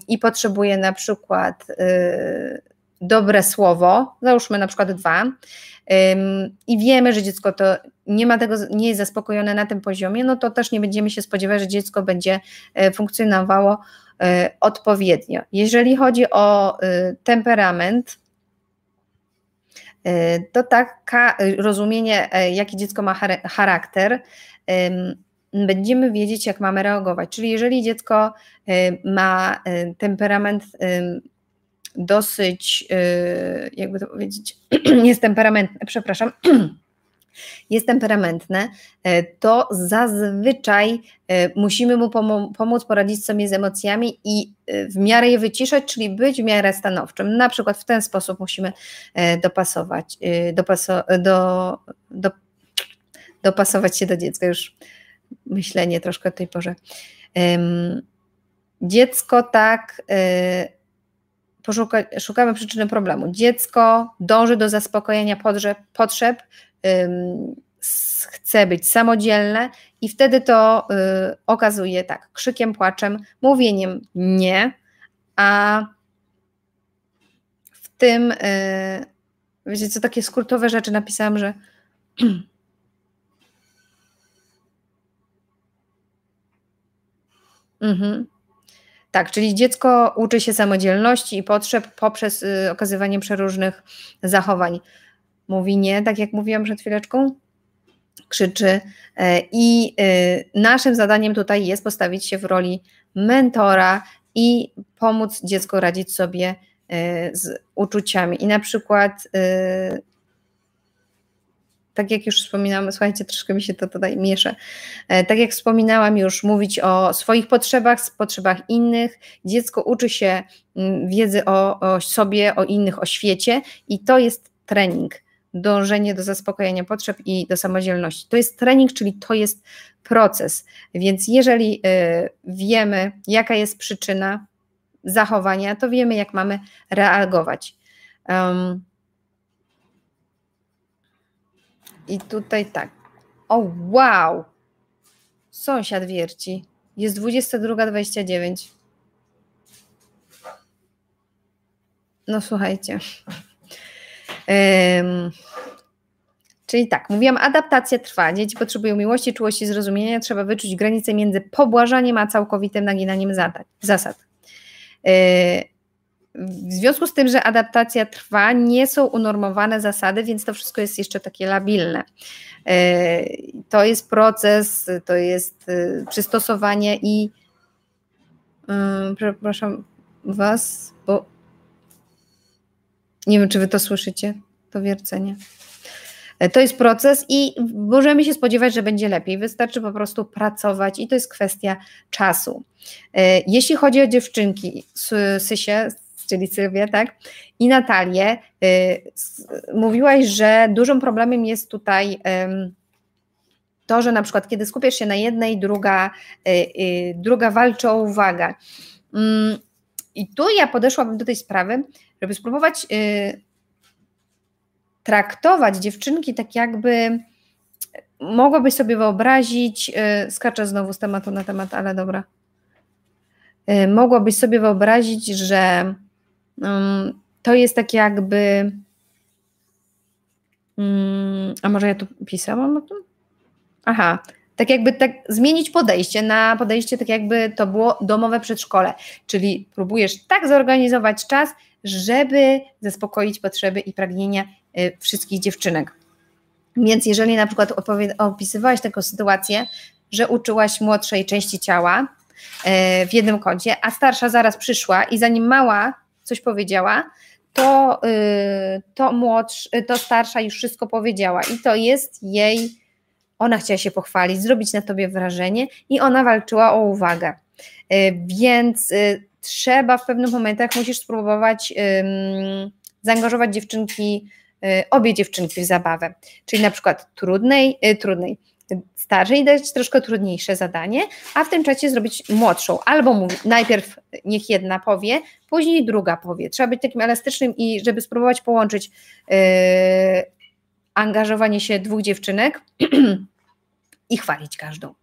i potrzebuje na przykład y, dobre słowo, załóżmy na przykład dwa, i wiemy, że dziecko to nie ma tego, nie jest zaspokojone na tym poziomie, no to też nie będziemy się spodziewać, że dziecko będzie e, funkcjonowało e, odpowiednio. Jeżeli chodzi o y, temperament, to taka y, rozumienie, e, jaki dziecko ma charakter, będziemy wiedzieć, jak mamy reagować. Czyli jeżeli dziecko y, ma temperament dosyć, jakby to powiedzieć, jest temperamentny, przepraszam, jest temperamentne, e, to zazwyczaj e, musimy mu pomóc poradzić sobie z emocjami i e, w miarę je wyciszać, czyli być w miarę stanowczym. Na przykład w ten sposób musimy dopasować, dopaso, do, do, dopasować się do dziecka. Już myślenie troszkę o tej porze. Dziecko tak poszuka, szukamy przyczyny problemu. Dziecko dąży do zaspokojenia potrzeb, potrzeb chce być samodzielne i wtedy to y, okazuje tak, krzykiem, płaczem, mówieniem nie, a w tym, y, wiecie co, takie skrótowe rzeczy napisałam, że mhm. Tak, czyli dziecko uczy się samodzielności i potrzeb poprzez y, okazywanie przeróżnych zachowań. Mówi nie, tak jak mówiłam przed chwileczką, krzyczy. E, I y, naszym zadaniem tutaj jest postawić się w roli mentora i pomóc dziecku radzić sobie y, z uczuciami. I na przykład tak jak już wspominałam, słuchajcie, troszkę mi się to tutaj miesza. E, tak jak wspominałam już, mówić o swoich potrzebach, potrzebach innych. Dziecko uczy się mm, wiedzy o, o sobie, o innych, o świecie i to jest trening. Dążenie do zaspokojenia potrzeb i do samodzielności. To jest trening, czyli to jest proces. Więc jeżeli y, wiemy, jaka jest przyczyna zachowania, to wiemy, jak mamy reagować. Um, I tutaj tak. O, wow! Sąsiad wierci. Jest 22.29. No słuchajcie. Czyli tak, mówiłam, adaptacja trwa. Dzieci potrzebują miłości, czułości, zrozumienia. Trzeba wyczuć granicę między pobłażaniem a całkowitym naginaniem zasad. Yy, w związku z tym, że adaptacja trwa, nie są unormowane zasady, więc to wszystko jest jeszcze takie labilne. E, to jest proces, to jest e, przystosowanie i e, przepraszam Was, bo nie wiem, czy Wy to słyszycie, to wiercenie. To jest proces i możemy się spodziewać, że będzie lepiej. Wystarczy po prostu pracować i to jest kwestia czasu. Jeśli chodzi o dziewczynki, Sysie, czyli Sylwię, tak? I Natalię. Y, mówiłaś, że dużym problemem jest tutaj to, że na przykład kiedy skupiasz się na jednej, druga, druga walczy o uwagę. Mm, I tu ja podeszłabym do tej sprawy, żeby spróbować traktować dziewczynki tak jakby mogłabyś sobie wyobrazić, skaczę znowu z tematu na temat, ale dobra. Mogłabyś sobie wyobrazić, że to jest tak jakby. Mm, a może ja tu pisałam o tym? Aha, tak jakby tak zmienić podejście na podejście, tak jakby to było domowe przedszkole, czyli próbujesz tak zorganizować czas, żeby zaspokoić potrzeby i pragnienia y, wszystkich dziewczynek. Więc jeżeli na przykład opisywałaś taką sytuację, że uczyłaś młodszej części ciała y, w jednym kącie, a starsza zaraz przyszła i zanim mała coś powiedziała, to, yy, to, młodsz, to starsza już wszystko powiedziała i to jest jej, ona chciała się pochwalić, zrobić na tobie wrażenie i ona walczyła o uwagę. Więc trzeba w pewnych momentach, musisz spróbować zaangażować dziewczynki, y, obie dziewczynki w zabawę, czyli na przykład trudnej, y, trudnej, starszej dać troszkę trudniejsze zadanie, a w tym czasie zrobić młodszą. Albo mówi, najpierw niech jedna powie, później druga powie. Trzeba być takim elastycznym i żeby spróbować połączyć yy, angażowanie się dwóch dziewczynek i chwalić każdą.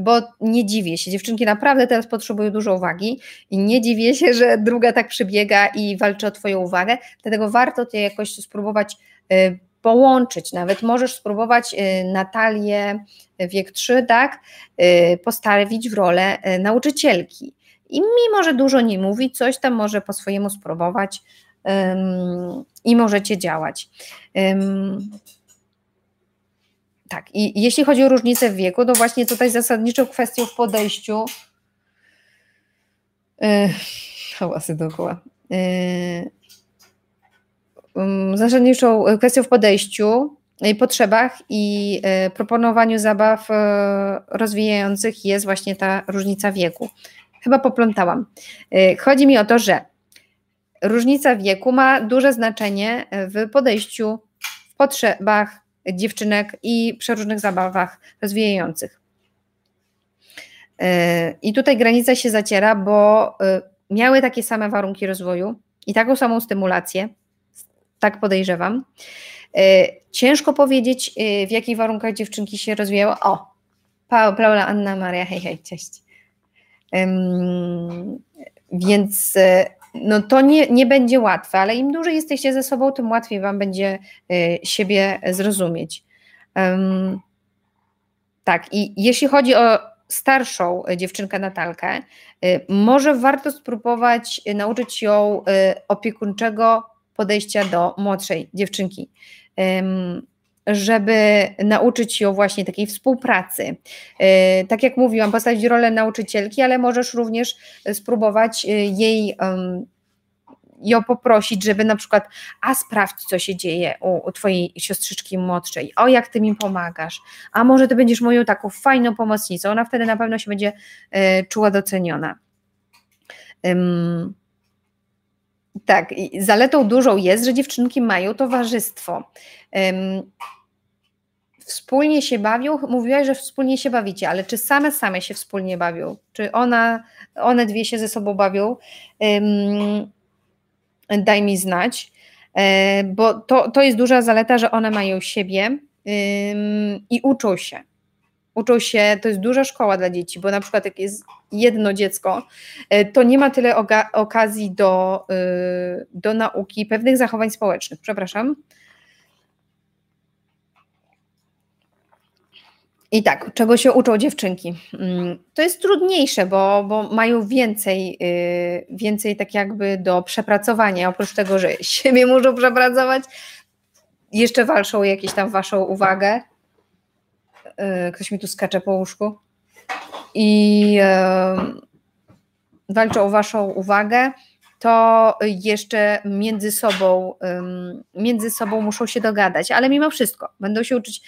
Bo nie dziwię się, dziewczynki naprawdę teraz potrzebują dużo uwagi i nie dziwię się, że druga tak przybiega i walczy o Twoją uwagę, dlatego warto to jakoś spróbować yy, połączyć. Nawet możesz spróbować y, Natalię y, wiek 3, tak, y, postawić w rolę nauczycielki. I mimo, że dużo nie mówi, coś tam może po swojemu spróbować i możecie działać. Tak, i jeśli chodzi o różnicę w wieku, to właśnie tutaj zasadniczą kwestią w podejściu. Yy, hałasy dookoła. Yy, zasadniczą kwestią w podejściu i potrzebach i e, proponowaniu zabaw e, rozwijających jest właśnie ta różnica wieku. Chyba poplątałam. E, chodzi mi o to, że różnica wieku ma duże znaczenie w podejściu, w potrzebach dziewczynek i przeróżnych zabawach rozwijających. I tutaj granica się zaciera, bo miały takie same warunki rozwoju i taką samą stymulację, tak podejrzewam. E, ciężko powiedzieć, w jakich warunkach dziewczynki się rozwijały. O, Paula, Anna Maria, hej, hej, cześć. Więc no to nie, nie będzie łatwe, ale im dłużej jesteście ze sobą, tym łatwiej Wam będzie siebie zrozumieć. Um, tak, i jeśli chodzi o starszą dziewczynkę Natalkę, może warto spróbować nauczyć ją opiekuńczego podejścia do młodszej dziewczynki żeby nauczyć ją właśnie takiej współpracy. E, tak jak mówiłam, postawić rolę nauczycielki, ale możesz również spróbować e, jej ją poprosić, żeby na przykład, a sprawdź, co się dzieje u, u, twojej siostrzyczki młodszej, o jak ty mi pomagasz, a może ty będziesz moją taką fajną pomocnicą, ona wtedy na pewno się będzie y, czuła doceniona. Ym, tak, zaletą dużą jest, że dziewczynki mają towarzystwo. Ym, wspólnie się bawią, mówiłaś, że wspólnie się bawicie, ale czy same same się wspólnie bawią? Czy ona, one dwie się ze sobą bawią? Ym, daj mi znać, e, bo to, to jest duża zaleta, że one mają siebie i uczą się. Uczą się, to jest duża szkoła dla dzieci, bo na przykład jak jest jedno dziecko, e, to nie ma tyle okazji do, y, do nauki pewnych zachowań społecznych. Przepraszam. I tak, czego się uczą dziewczynki? Mm, to jest trudniejsze, bo, bo mają więcej, y, więcej tak jakby do przepracowania. Oprócz tego, że siebie muszą przepracować, jeszcze walczą jakieś tam waszą uwagę. Y, ktoś mi tu skacze po łóżku. I walczą o waszą uwagę to jeszcze między sobą, między sobą muszą się dogadać, ale mimo wszystko będą się uczyć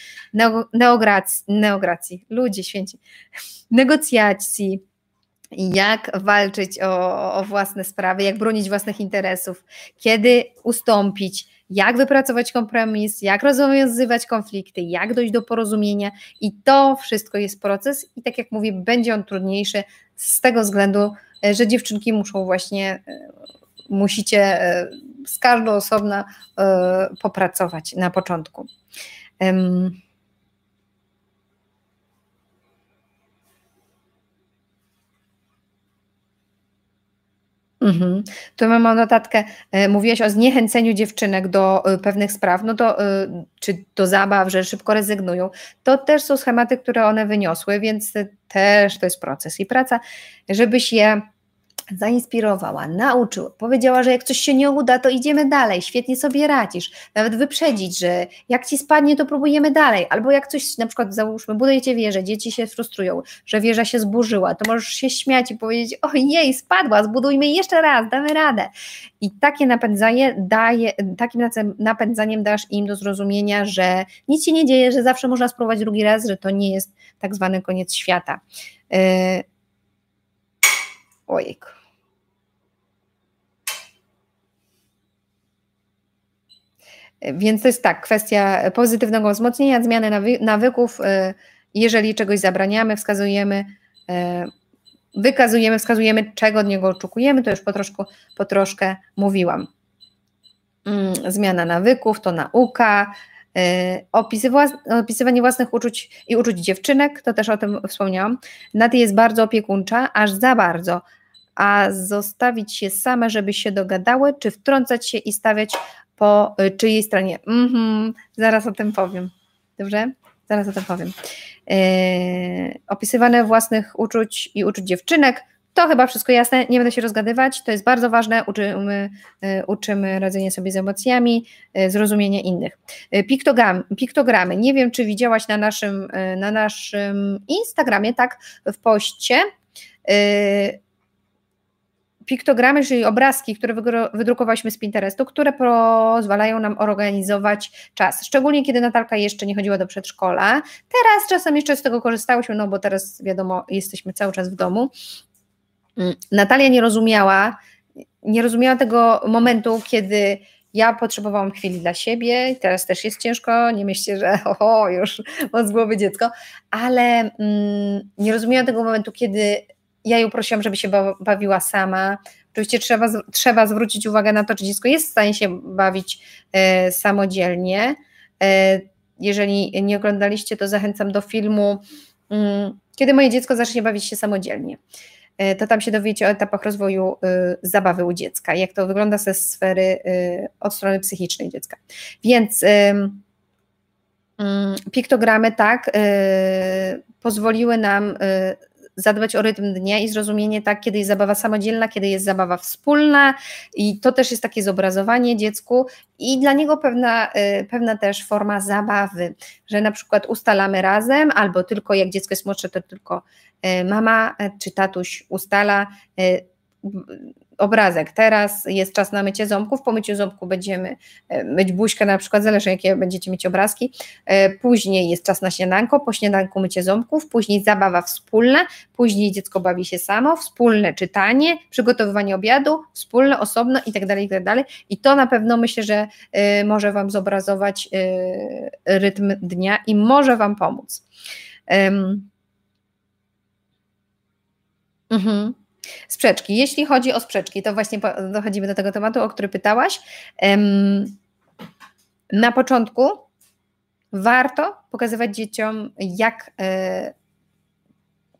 neogracji, neogracji. Ludzie święci, negocjacji, jak walczyć o, o własne sprawy, jak bronić własnych interesów, kiedy ustąpić, jak wypracować kompromis, jak rozwiązywać konflikty, jak dojść do porozumienia i to wszystko jest proces i tak jak mówię, będzie on trudniejszy z tego względu, E, że dziewczynki muszą właśnie, e, musicie e, z każdą osobna popracować na początku. Mhm. Tu mam notatkę, mówiłaś o zniechęceniu dziewczynek do pewnych spraw, no to czy do zabaw, że szybko rezygnują. To też są schematy, które one wyniosły, więc też to jest proces i praca, żebyś je zainspirowała, nauczyła, powiedziała, że jak coś się nie uda, to idziemy dalej, świetnie sobie radzisz, nawet wyprzedzić, że jak ci spadnie, to próbujemy dalej, albo jak coś, na przykład załóżmy, budujecie wieżę, dzieci się frustrują, że wieża się zburzyła, to możesz się śmiać i powiedzieć, ojej, spadła, zbudujmy jeszcze raz, damy radę. I takie napędzanie daje, takim napędzaniem dasz im do zrozumienia, że nic się nie dzieje, że zawsze można spróbować drugi raz, że to nie jest tak zwany koniec świata. Yy, ojejku. Więc to jest tak, kwestia pozytywnego wzmocnienia, zmiany nawy nawyków. Y, jeżeli czegoś zabraniamy, wskazujemy, y, wykazujemy, wskazujemy, czego od niego oczekujemy, to już po, troszkę, po troszkę mówiłam. Mm, zmiana nawyków to nauka, y, opisywanie własnych uczuć i uczuć dziewczynek, to też o tym wspomniałam. Naty jest bardzo opiekuńcza, aż za bardzo, a zostawić się same, żeby się dogadały, czy wtrącać się i stawiać po y, czyjej stronie. Mhm, zaraz o tym powiem. Dobrze? Zaraz o tym powiem. Yy, opisywane własnych uczuć i uczuć dziewczynek. To chyba wszystko jasne, nie będę się rozgadywać. To jest bardzo ważne. Uczymy, yy, uczymy radzenia sobie z emocjami, yy, zrozumienia innych. Piktogram, piktogramy. Nie wiem, czy widziałaś na naszym, na naszym Instagramie, tak, w poście piktogramy, czyli obrazki, które wydrukowaliśmy z Pinterestu, które pozwalają nam organizować czas. Szczególnie kiedy Natalka jeszcze nie chodziła do przedszkola. Teraz czasem jeszcze z tego korzystałyśmy, no bo teraz wiadomo, jesteśmy cały czas w domu. Mm, Natalia nie rozumiała, nie rozumiała tego momentu, kiedy ja potrzebowałam chwili dla siebie, teraz też jest ciężko, nie myślcie, że oho, już od głowy dziecko, ale mm, nie rozumiałam tego momentu, kiedy ja ją prosiłam, żeby się bawiła sama. Oczywiście trzeba, trzeba zwrócić uwagę na to, czy dziecko jest w stanie się bawić e, samodzielnie. E, jeżeli nie oglądaliście, to zachęcam do filmu mm, Kiedy moje dziecko zacznie bawić się samodzielnie. E, to tam się dowiecie o etapach rozwoju y, zabawy u dziecka, jak to wygląda ze sfery y, od strony psychicznej dziecka. Więc y, piktogramy tak y, pozwoliły nam zadbać o rytm dnia i zrozumienie tak, kiedy jest zabawa samodzielna, kiedy jest zabawa wspólna. I to też jest takie zobrazowanie dziecku i dla niego pewna, y, pewna też forma zabawy, że na przykład ustalamy razem albo tylko jak dziecko jest młodsze, to tylko y, mama czy tatuś ustala obrazek. Teraz jest czas na mycie ząbków, po myciu ząbku będziemy e, myć buźkę na przykład, zależy jakie będziecie mieć obrazki. E, później jest czas na śniadanko, po śniadanku mycie ząbków, później zabawa wspólna, później dziecko bawi się samo, wspólne czytanie, przygotowywanie obiadu, wspólne, osobno i tak dalej, i tak dalej. I to na pewno myślę, że e, może Wam zobrazować rytm dnia i może Wam pomóc. Mhm. Sprzeczki. Jeśli chodzi o sprzeczki, to właśnie dochodzimy do tego tematu, o który pytałaś. Na początku warto pokazywać dzieciom, jak, e,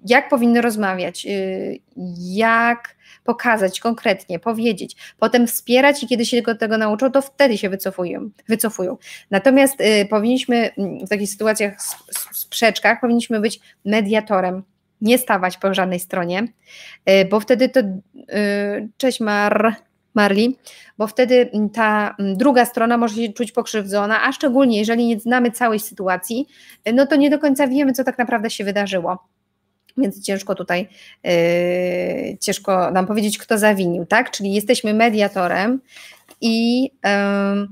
jak powinny rozmawiać, y, jak pokazać konkretnie, powiedzieć, potem wspierać i kiedy się tego nauczą, to wtedy się wycofują. wycofują. Natomiast y, powinniśmy w takich sytuacjach, sprzeczkach, powinniśmy być mediatorem nie stawać po żadnej stronie, e, bo wtedy to, e, cześć Mar, Marli, bo wtedy ta druga strona może się czuć pokrzywdzona, a szczególnie jeżeli nie znamy całej sytuacji, e, no to nie do końca wiemy, co tak naprawdę się wydarzyło. Więc ciężko tutaj, yy, ciężko nam powiedzieć, kto zawinił, tak? Czyli jesteśmy mediatorem i yy,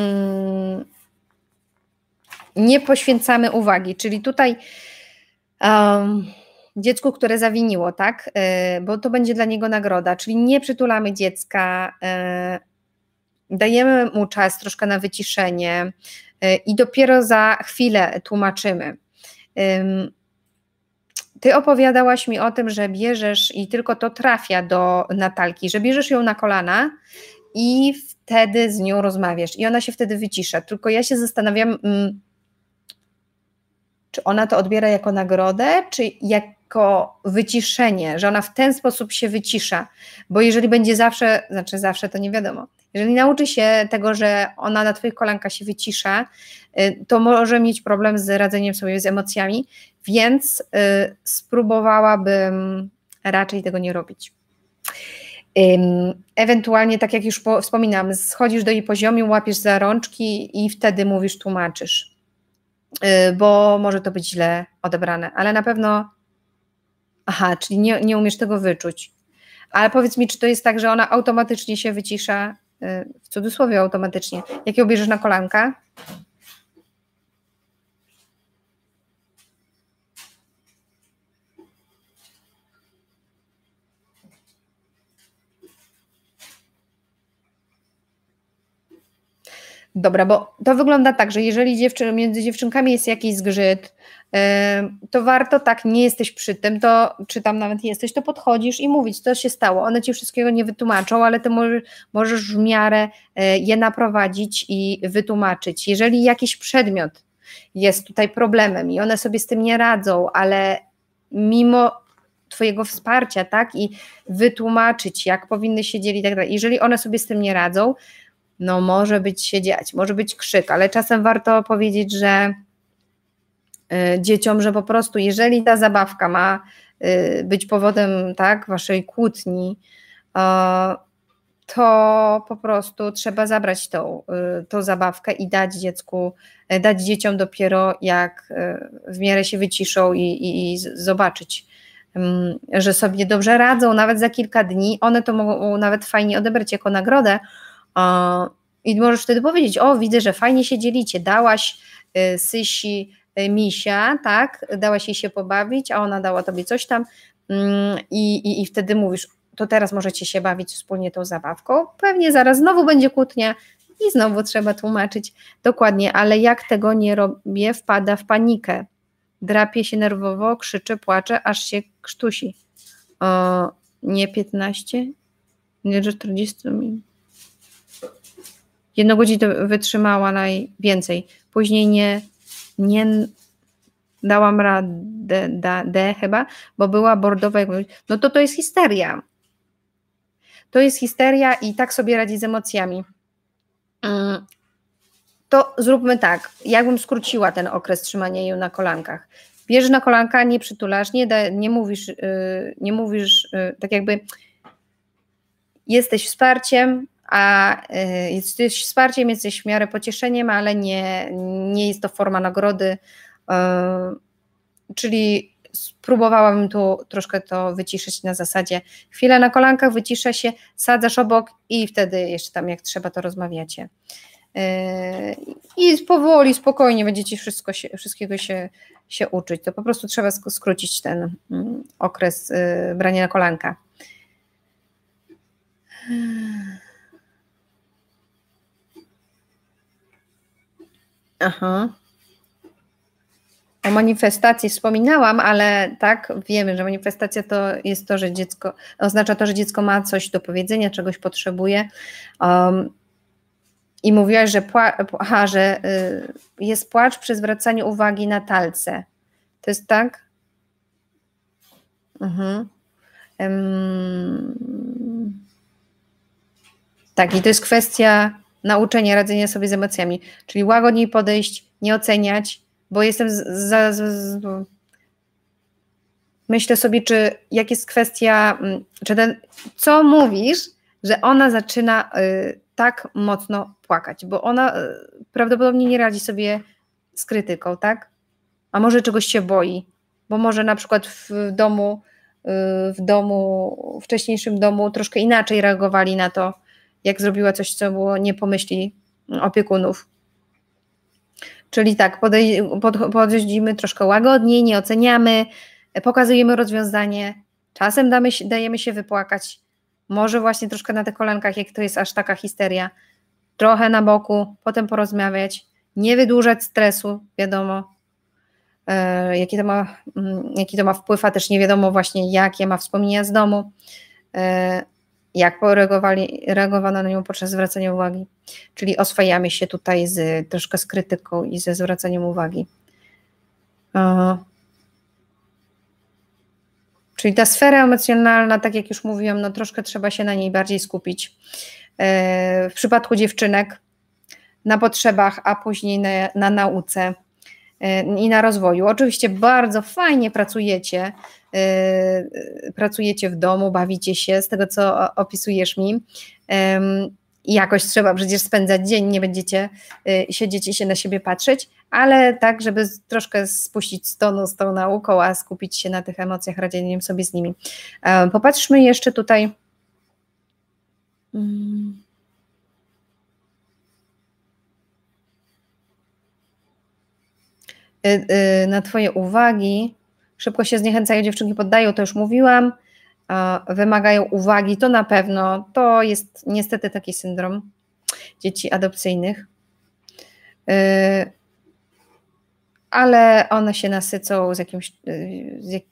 yy, nie poświęcamy uwagi, czyli tutaj um, dziecku, które zawiniło, tak, y, bo to będzie dla niego nagroda, czyli nie przytulamy dziecka, y, dajemy mu czas troszkę na wyciszenie y, i dopiero za chwilę tłumaczymy. Ty opowiadałaś mi o tym, że bierzesz i tylko to trafia do Natalki, że bierzesz ją na kolana i wtedy z nią rozmawiasz i ona się wtedy wycisza. Tylko ja się zastanawiam, mm, czy ona to odbiera jako nagrodę, czy jako wyciszenie, że ona w ten sposób się wycisza? Bo jeżeli będzie zawsze, znaczy zawsze to nie wiadomo, jeżeli nauczy się tego, że ona na Twoich kolankach się wycisza, y, to może mieć problem z radzeniem sobie z emocjami, więc y, spróbowałabym raczej tego nie robić. Ewentualnie, tak jak już wspominam, schodzisz do jej poziomu, łapiesz za rączki i wtedy mówisz, tłumaczysz. Y, bo może to być źle odebrane, ale na pewno. Aha, czyli nie, nie umiesz tego wyczuć. Ale powiedz mi, czy to jest tak, że ona automatycznie się wycisza, y, w cudzysłowie automatycznie, jak ją bierzesz na kolanka? Dobra, bo to wygląda tak, że jeżeli dziewczyn, między dziewczynkami jest jakiś zgrzyt, to warto tak, nie jesteś przy tym, to czy tam nawet jesteś, to podchodzisz i mówić, co się stało. One ci wszystkiego nie wytłumaczą, ale ty możesz, w miarę e, je naprowadzić i wytłumaczyć. Jeżeli jakiś przedmiot jest tutaj problemem i one sobie z tym nie radzą, ale mimo Twojego wsparcia, tak, i wytłumaczyć, jak powinny się dzielić, tak dalej. Jeżeli one sobie z tym nie radzą, no może być się dziać, może być krzyk, ale czasem warto powiedzieć, że y, dzieciom, że po prostu jeżeli ta zabawka ma y, być powodem tak, waszej kłótni, to po prostu trzeba zabrać tą, y, tą zabawkę i dać dziecku, dać dzieciom dopiero jak w miarę się wyciszą i, i, i zobaczyć, mm, że sobie dobrze radzą, nawet za kilka dni. One to mogą nawet fajnie odebrać jako nagrodę, i możesz wtedy powiedzieć, o widzę, że fajnie się dzielicie, dałaś y, Sysi y, misia, tak, dałaś jej się pobawić, a ona dała tobie coś tam mm, i, i, i wtedy mówisz, to teraz możecie się bawić wspólnie tą zabawką. Pewnie zaraz znowu będzie kłótnia i znowu trzeba tłumaczyć dokładnie, ale jak tego nie robię, wpada w panikę. Drapie się nerwowo, krzyczy, płacze, aż się krztusi. O, nie 15, nie 40 minut. Jedną godzinę wytrzymała najwięcej. Później nie, nie dałam radę, da, D chyba, bo była bordowa. No to to jest histeria. To jest histeria i tak sobie radzi z emocjami. To zróbmy tak, jakbym skróciła ten okres trzymania jej na kolankach. bierzesz na kolanka, nie przytulasz, nie, da, nie mówisz, yy, nie mówisz yy, tak jakby jesteś wsparciem, a jesteś wsparciem, jesteś w miarę pocieszeniem, ale nie, nie jest to forma nagrody, yy, czyli spróbowałabym tu troszkę to wyciszyć na zasadzie chwilę na kolankach, wyciszę się, sadzasz obok i wtedy jeszcze tam jak trzeba to rozmawiacie. Yy, I powoli, spokojnie będziecie wszystko się, wszystkiego się, się uczyć. To po prostu trzeba skrócić ten mm, okres yy, brania na kolanka. Aha. O manifestacji wspominałam, ale tak, wiemy, że manifestacja to jest to, że dziecko, oznacza to, że dziecko ma coś do powiedzenia, czegoś potrzebuje. Um, I mówiłaś, że, pła- aha, że y, jest płacz przy zwracaniu uwagi na talce. To jest tak? Mhm. Um, tak, i to jest kwestia nauczenia radzenia sobie z emocjami, czyli łagodniej podejść, nie oceniać, bo jestem myślę sobie, czy jak jest kwestia, mm, czy ten, co mówisz, że ona zaczyna y, tak mocno płakać, bo ona y, prawdopodobnie nie radzi sobie z krytyką, tak? A może czegoś się boi, bo może na przykład w domu, y, w domu, wcześniejszym domu troszkę inaczej reagowali na to, jak zrobiła coś, co było nie pomyśli opiekunów. Czyli tak, podejdziemy troszkę łagodniej, nie oceniamy, pokazujemy rozwiązanie, czasem damy, dajemy się wypłakać, może właśnie troszkę na tych kolankach, jak to jest aż taka histeria, trochę na boku, potem porozmawiać, nie wydłużać stresu, wiadomo, e, jaki, to ma, mm, jaki to ma wpływ, a też nie wiadomo właśnie, jakie ma wspomnienia z domu, e, jak reagowano na nią podczas zwracania uwagi. Czyli oswajamy się tutaj z, troszkę z krytyką i ze zwracaniem uwagi. Czyli ta sfera emocjonalna, tak jak już mówiłam, no troszkę trzeba się na niej bardziej skupić. E, w przypadku dziewczynek na potrzebach, a później na, na nauce e, i na rozwoju. Oczywiście bardzo fajnie pracujecie, pracujecie w domu, bawicie się, z tego co opisujesz mi. Yy, jakoś trzeba przecież spędzać dzień, nie będziecie yy, siedzieć i się na siebie patrzeć, ale tak, żeby troszkę spuścić z tonu z tą nauką, a skupić się na tych emocjach, radzeniem sobie z nimi. Popatrzmy jeszcze tutaj. Mm. Y, y, na Twoje uwagi szybko się zniechęcają, dziewczynki poddają, to już mówiłam, wymagają uwagi, to na pewno, to jest niestety taki syndrom dzieci adopcyjnych, y, ale one się nasycą z jakimś, z jak,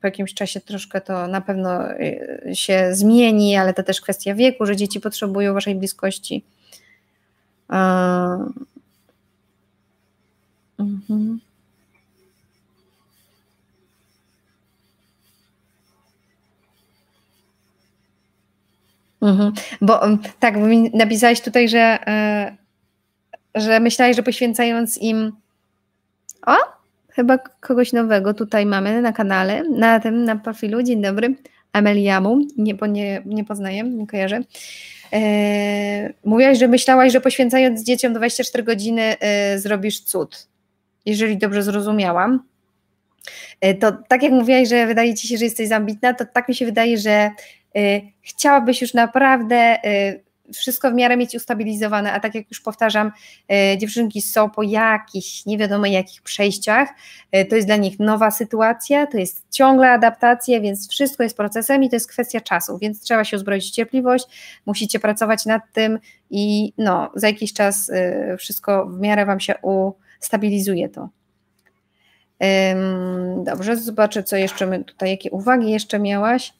po jakimś czasie troszkę to na pewno y, się zmieni, ale to też kwestia wieku, że dzieci potrzebują waszej bliskości. Mhm. Mhm. Bo tak, bo mi napisałeś tutaj, że, e, że myślałeś, że poświęcając im. O, chyba kogoś nowego tutaj mamy na kanale, na tym, na profilu. Dzień dobry. Ameliamu, nie, nie, nie poznaję, nie kojarzę. E, mówiłaś, że myślałaś, że poświęcając dzieciom 24 godziny e, zrobisz cud. Jeżeli dobrze zrozumiałam. To tak jak mówiłaś, że wydaje ci się, że jesteś zambitna, to tak mi się wydaje, że chciałabyś już naprawdę y, wszystko w miarę mieć ustabilizowane, a tak jak już powtarzam, y, dziewczynki są po jakichś nie wiadomo jakich przejściach, to jest dla nich nowa sytuacja, to jest ciągle adaptacja, więc wszystko jest procesem i to jest kwestia czasu, więc trzeba się uzbroić w cierpliwość, musicie pracować nad tym i no, za jakiś czas wszystko w miarę Wam się ustabilizuje to. Dobrze, zobaczę, co jeszcze my tutaj, jakie uwagi jeszcze miałaś.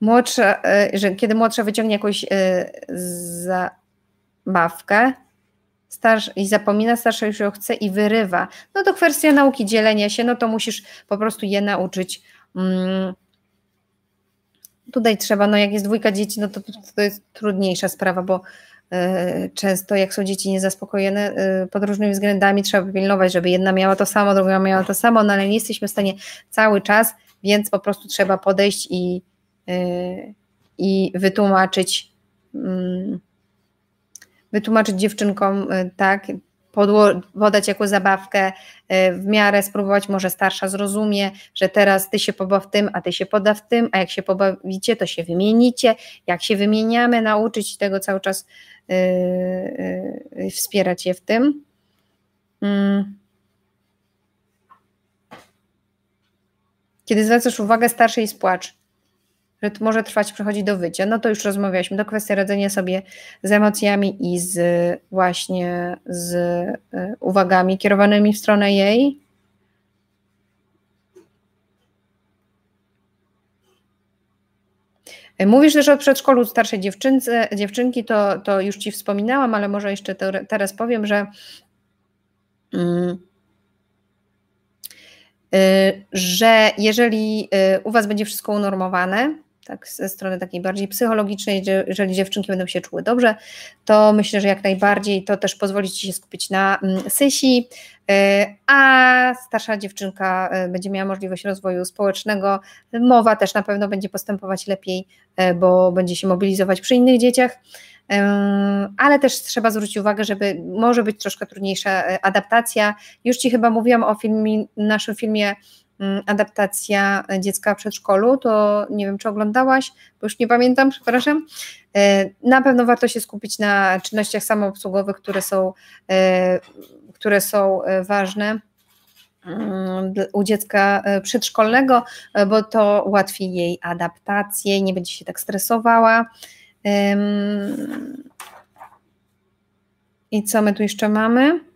Młodsza, e, że kiedy młodsza wyciągnie jakąś e, zabawkę i zapomina, starsza już ją chce i wyrywa, no to kwestia nauki dzielenia się, no to musisz po prostu je nauczyć. Mm. Tutaj trzeba, no jak jest dwójka dzieci, no to, to, jest trudniejsza sprawa, bo często jak są dzieci niezaspokojone pod różnymi względami, trzeba pilnować, żeby jedna miała to samo, druga miała to samo, no ale nie jesteśmy w stanie cały czas, więc po prostu trzeba podejść i, i wytłumaczyć mm, wytłumaczyć dziewczynkom, tak, podać jako zabawkę, e, w miarę spróbować, może starsza zrozumie, że teraz ty się pobaw tym, a ty się poda w tym, a jak się pobawicie, to się wymienicie, jak się wymieniamy, nauczyć tego cały czas wspierać je w tym. Yy. Kiedy zwracasz uwagę starszej spłacz, że to może trwać, przechodzi do wycia. No to już rozmawialiśmy. To kwestia radzenia sobie z emocjami i z właśnie z e, uwagami kierowanymi w stronę jej. Mówisz też o przedszkolu starszej dziewczynce, dziewczynki, to, to już Ci wspominałam, ale może jeszcze to, teraz powiem, że mm, e, że jeżeli u Was będzie wszystko unormowane, tak ze strony takiej bardziej psychologicznej, że jeżeli dziewczynki będą się czuły dobrze, to myślę, że jak najbardziej to też pozwoli Ci się skupić na mm, sysi, e, a starsza dziewczynka e, będzie miała możliwość rozwoju społecznego, mowa też na pewno będzie postępować lepiej, e, bo będzie się mobilizować przy innych dzieciach, ale też trzeba zwrócić uwagę, żeby może być troszkę trudniejsza adaptacja. Już Ci chyba mówiłam o filmie, naszym filmie adaptacja dziecka w przedszkolu, to nie wiem, czy oglądałaś, bo już nie pamiętam, przepraszam. E, na pewno warto się skupić na czynnościach samoobsługowych, które są, e, które są e, ważne mm, u dziecka przedszkolnego, bo to ułatwi jej adaptację, nie będzie się tak stresowała. I co my tu jeszcze mamy?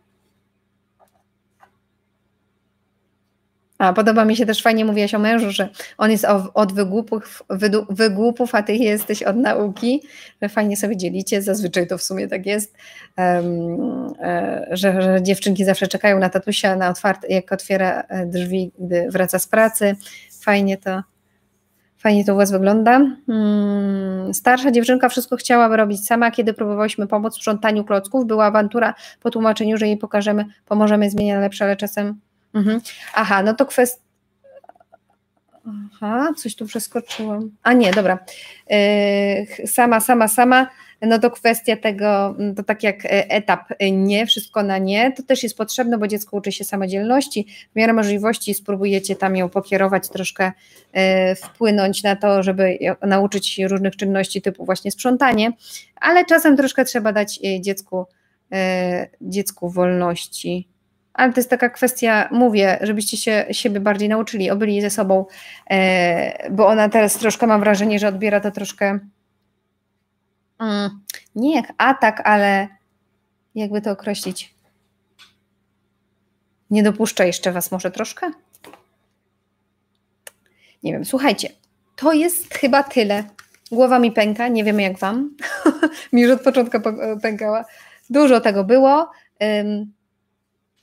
A podoba mi się też fajnie mówiłaś o mężu, że on jest od wygłupów, wygłupów, a ty jesteś od nauki, fajnie sobie dzielicie, zazwyczaj to w sumie tak jest, um, że, że, dziewczynki zawsze czekają na tatusia, na otwarte, jak otwiera e, drzwi, gdy wraca z pracy. Fajnie to, fajnie to u Was wygląda. Hmm, starsza dziewczynka wszystko chciałaby robić sama, kiedy próbowałyśmy pomóc w sprzątaniu klocków, była awantura po tłumaczeniu, że jej pokażemy, pomożemy zmieniać lepsze, ale czasem Mhm. Aha, no to kwestia. Aha, coś tu przeskoczyłam. A nie, dobra. Yy, sama, sama, sama. No to kwestia tego, to tak jak e, etap e, nie, wszystko na nie, to też jest potrzebne, bo dziecko uczy się samodzielności. W miarę możliwości spróbujecie tam ją pokierować, troszkę yy, wpłynąć na to, żeby nauczyć się różnych czynności typu właśnie sprzątanie, ale czasem troszkę trzeba dać dziecku, dziecku wolności ale to jest taka kwestia, mówię, żebyście się siebie bardziej nauczyli, obyli ze sobą, e, bo ona teraz troszkę mam wrażenie, że odbiera to troszkę mm, nie jak atak, ale jakby to określić. Nie dopuszcza jeszcze was może troszkę? Nie wiem, słuchajcie, to jest chyba tyle. Głowa mi pęka, nie wiemy jak wam. mi już od początku pękała. Dużo tego było.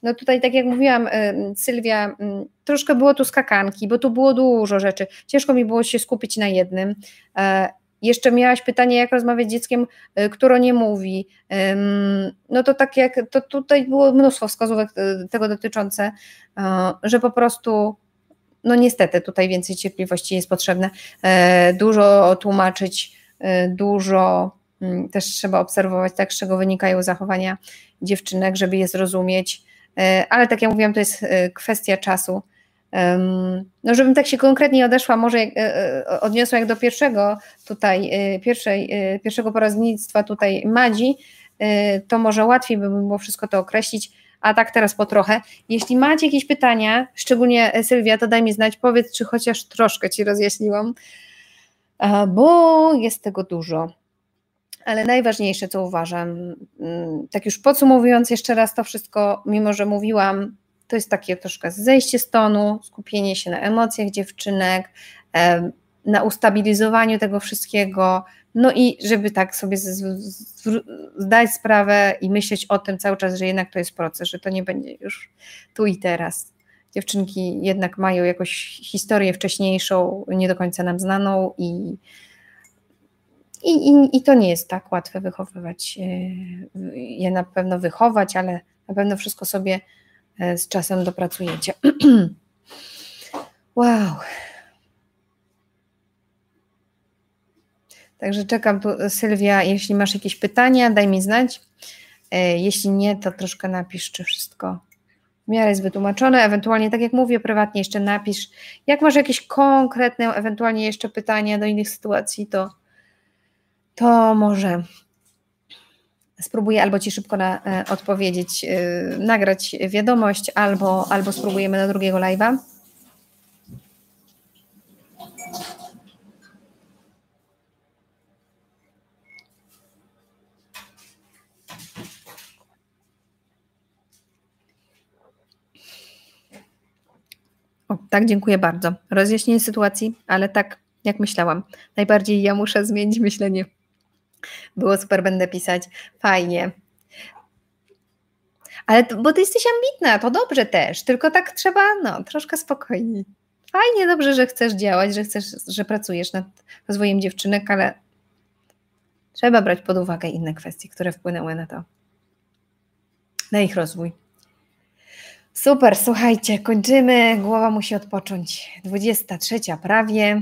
No tutaj, tak jak mówiłam, Sylwia, troszkę było tu skakanki, bo tu było dużo rzeczy. Ciężko mi było się skupić na jednym. E, jeszcze miałaś pytanie, jak rozmawiać z dzieckiem, e, które nie mówi. No to tak jak, to tutaj było mnóstwo wskazówek e, tego dotyczące, że po prostu, no niestety tutaj więcej cierpliwości jest potrzebne. Dużo tłumaczyć, dużo też trzeba obserwować, tak, z czego wynikają zachowania dziewczynek, żeby je zrozumieć E, ale tak jak mówiłam, to jest e, kwestia czasu. No, żebym tak się konkretnie odeszła, może e, odniosła jak do pierwszego tutaj, pierwszej, pierwszego poraznictwa tutaj Madzi, to może łatwiej by było wszystko to określić, a tak teraz po trochę. Jeśli macie jakieś pytania, szczególnie Sylwia, to daj mi znać, powiedz, czy chociaż troszkę Ci rozjaśniłam, bo jest tego dużo. Ale najważniejsze, co uważam, mm, tak już podsumowując jeszcze raz to wszystko, mimo że mówiłam, to jest takie troszkę zejście z tonu, skupienie się na emocjach dziewczynek, na ustabilizowaniu tego wszystkiego, no i żeby tak sobie zdać sprawę i myśleć o tym cały czas, że jednak to jest proces, że to nie będzie już tu i teraz. Dziewczynki jednak mają jakąś historię wcześniejszą, nie do końca nam znaną i I, i, I to nie jest tak łatwe wychowywać, je na pewno wychować, ale na pewno wszystko sobie z czasem dopracujecie. wow. Także czekam tu, Sylwia, jeśli masz jakieś pytania, daj mi znać. E, jeśli nie, to troszkę napisz, czy wszystko w miarę jest wytłumaczone. Ewentualnie, tak jak mówię, prywatnie jeszcze napisz. Jak masz jakieś konkretne, ewentualnie jeszcze pytania do innych sytuacji, to, to może spróbuję albo Ci szybko na, e, odpowiedzieć, e, nagrać wiadomość, albo, albo spróbujemy na drugiego live'a. O, tak, dziękuję bardzo. Rozjaśnienie sytuacji, ale tak jak myślałam. Najbardziej ja muszę zmienić myślenie. Było super, będę pisać. Fajnie. Ale to, bo ty jesteś ambitna, to dobrze też, tylko tak trzeba, no, troszkę spokojniej. Fajnie, dobrze, że chcesz działać, że chcesz, że pracujesz nad rozwojem dziewczynek, ale trzeba brać pod uwagę inne kwestie, które wpłynęły na to, na ich rozwój. Super, słuchajcie, kończymy. Głowa musi odpocząć. 23 prawie.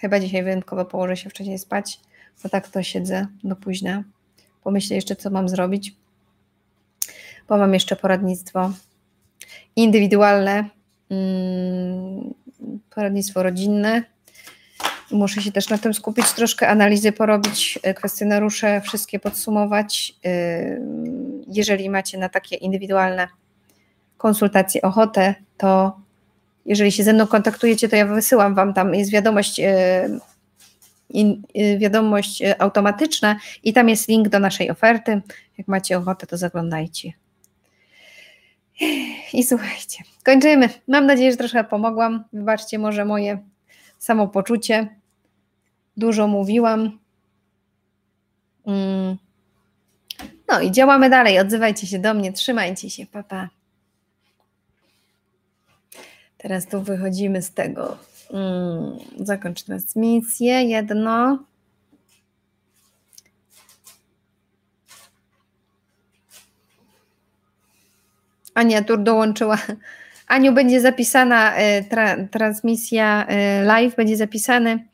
Chyba dzisiaj wyjątkowo położę się wcześniej spać, bo tak to siedzę do późna. Pomyślę jeszcze, co mam zrobić, bo mam jeszcze poradnictwo indywidualne, mm, poradnictwo rodzinne. Muszę się też na tym skupić, troszkę analizy porobić, e, kwestionariusze wszystkie podsumować. E, jeżeli macie na takie indywidualne konsultacje ochotę, to jeżeli się ze mną kontaktujecie, to ja wysyłam Wam tam, jest wiadomość, e, wiadomość automatyczna i tam jest link do naszej oferty. Jak macie ochotę, to zaglądajcie. I słuchajcie, kończymy. Mam nadzieję, że troszkę pomogłam. Wybaczcie może moje samopoczucie. Dużo mówiłam. Mm. No i działamy dalej. Odzywajcie się do mnie, trzymajcie się, papa. Pa. Teraz tu wychodzimy z tego. Mm, zakończ transmisję. Jedno. Ania Tur dołączyła. Aniu, będzie zapisana e, tra, transmisja e, live, będzie zapisany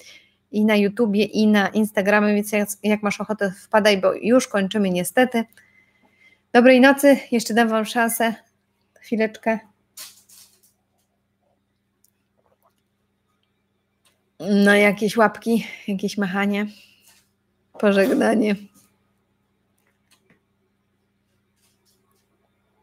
i na YouTubie, i na Instagramie, więc jak, jak masz ochotę, wpadaj, bo już kończymy niestety. Dobrej nocy, jeszcze dam Wam szansę. Chwileczkę. No, jakieś łapki, jakieś machanie, pożegnanie.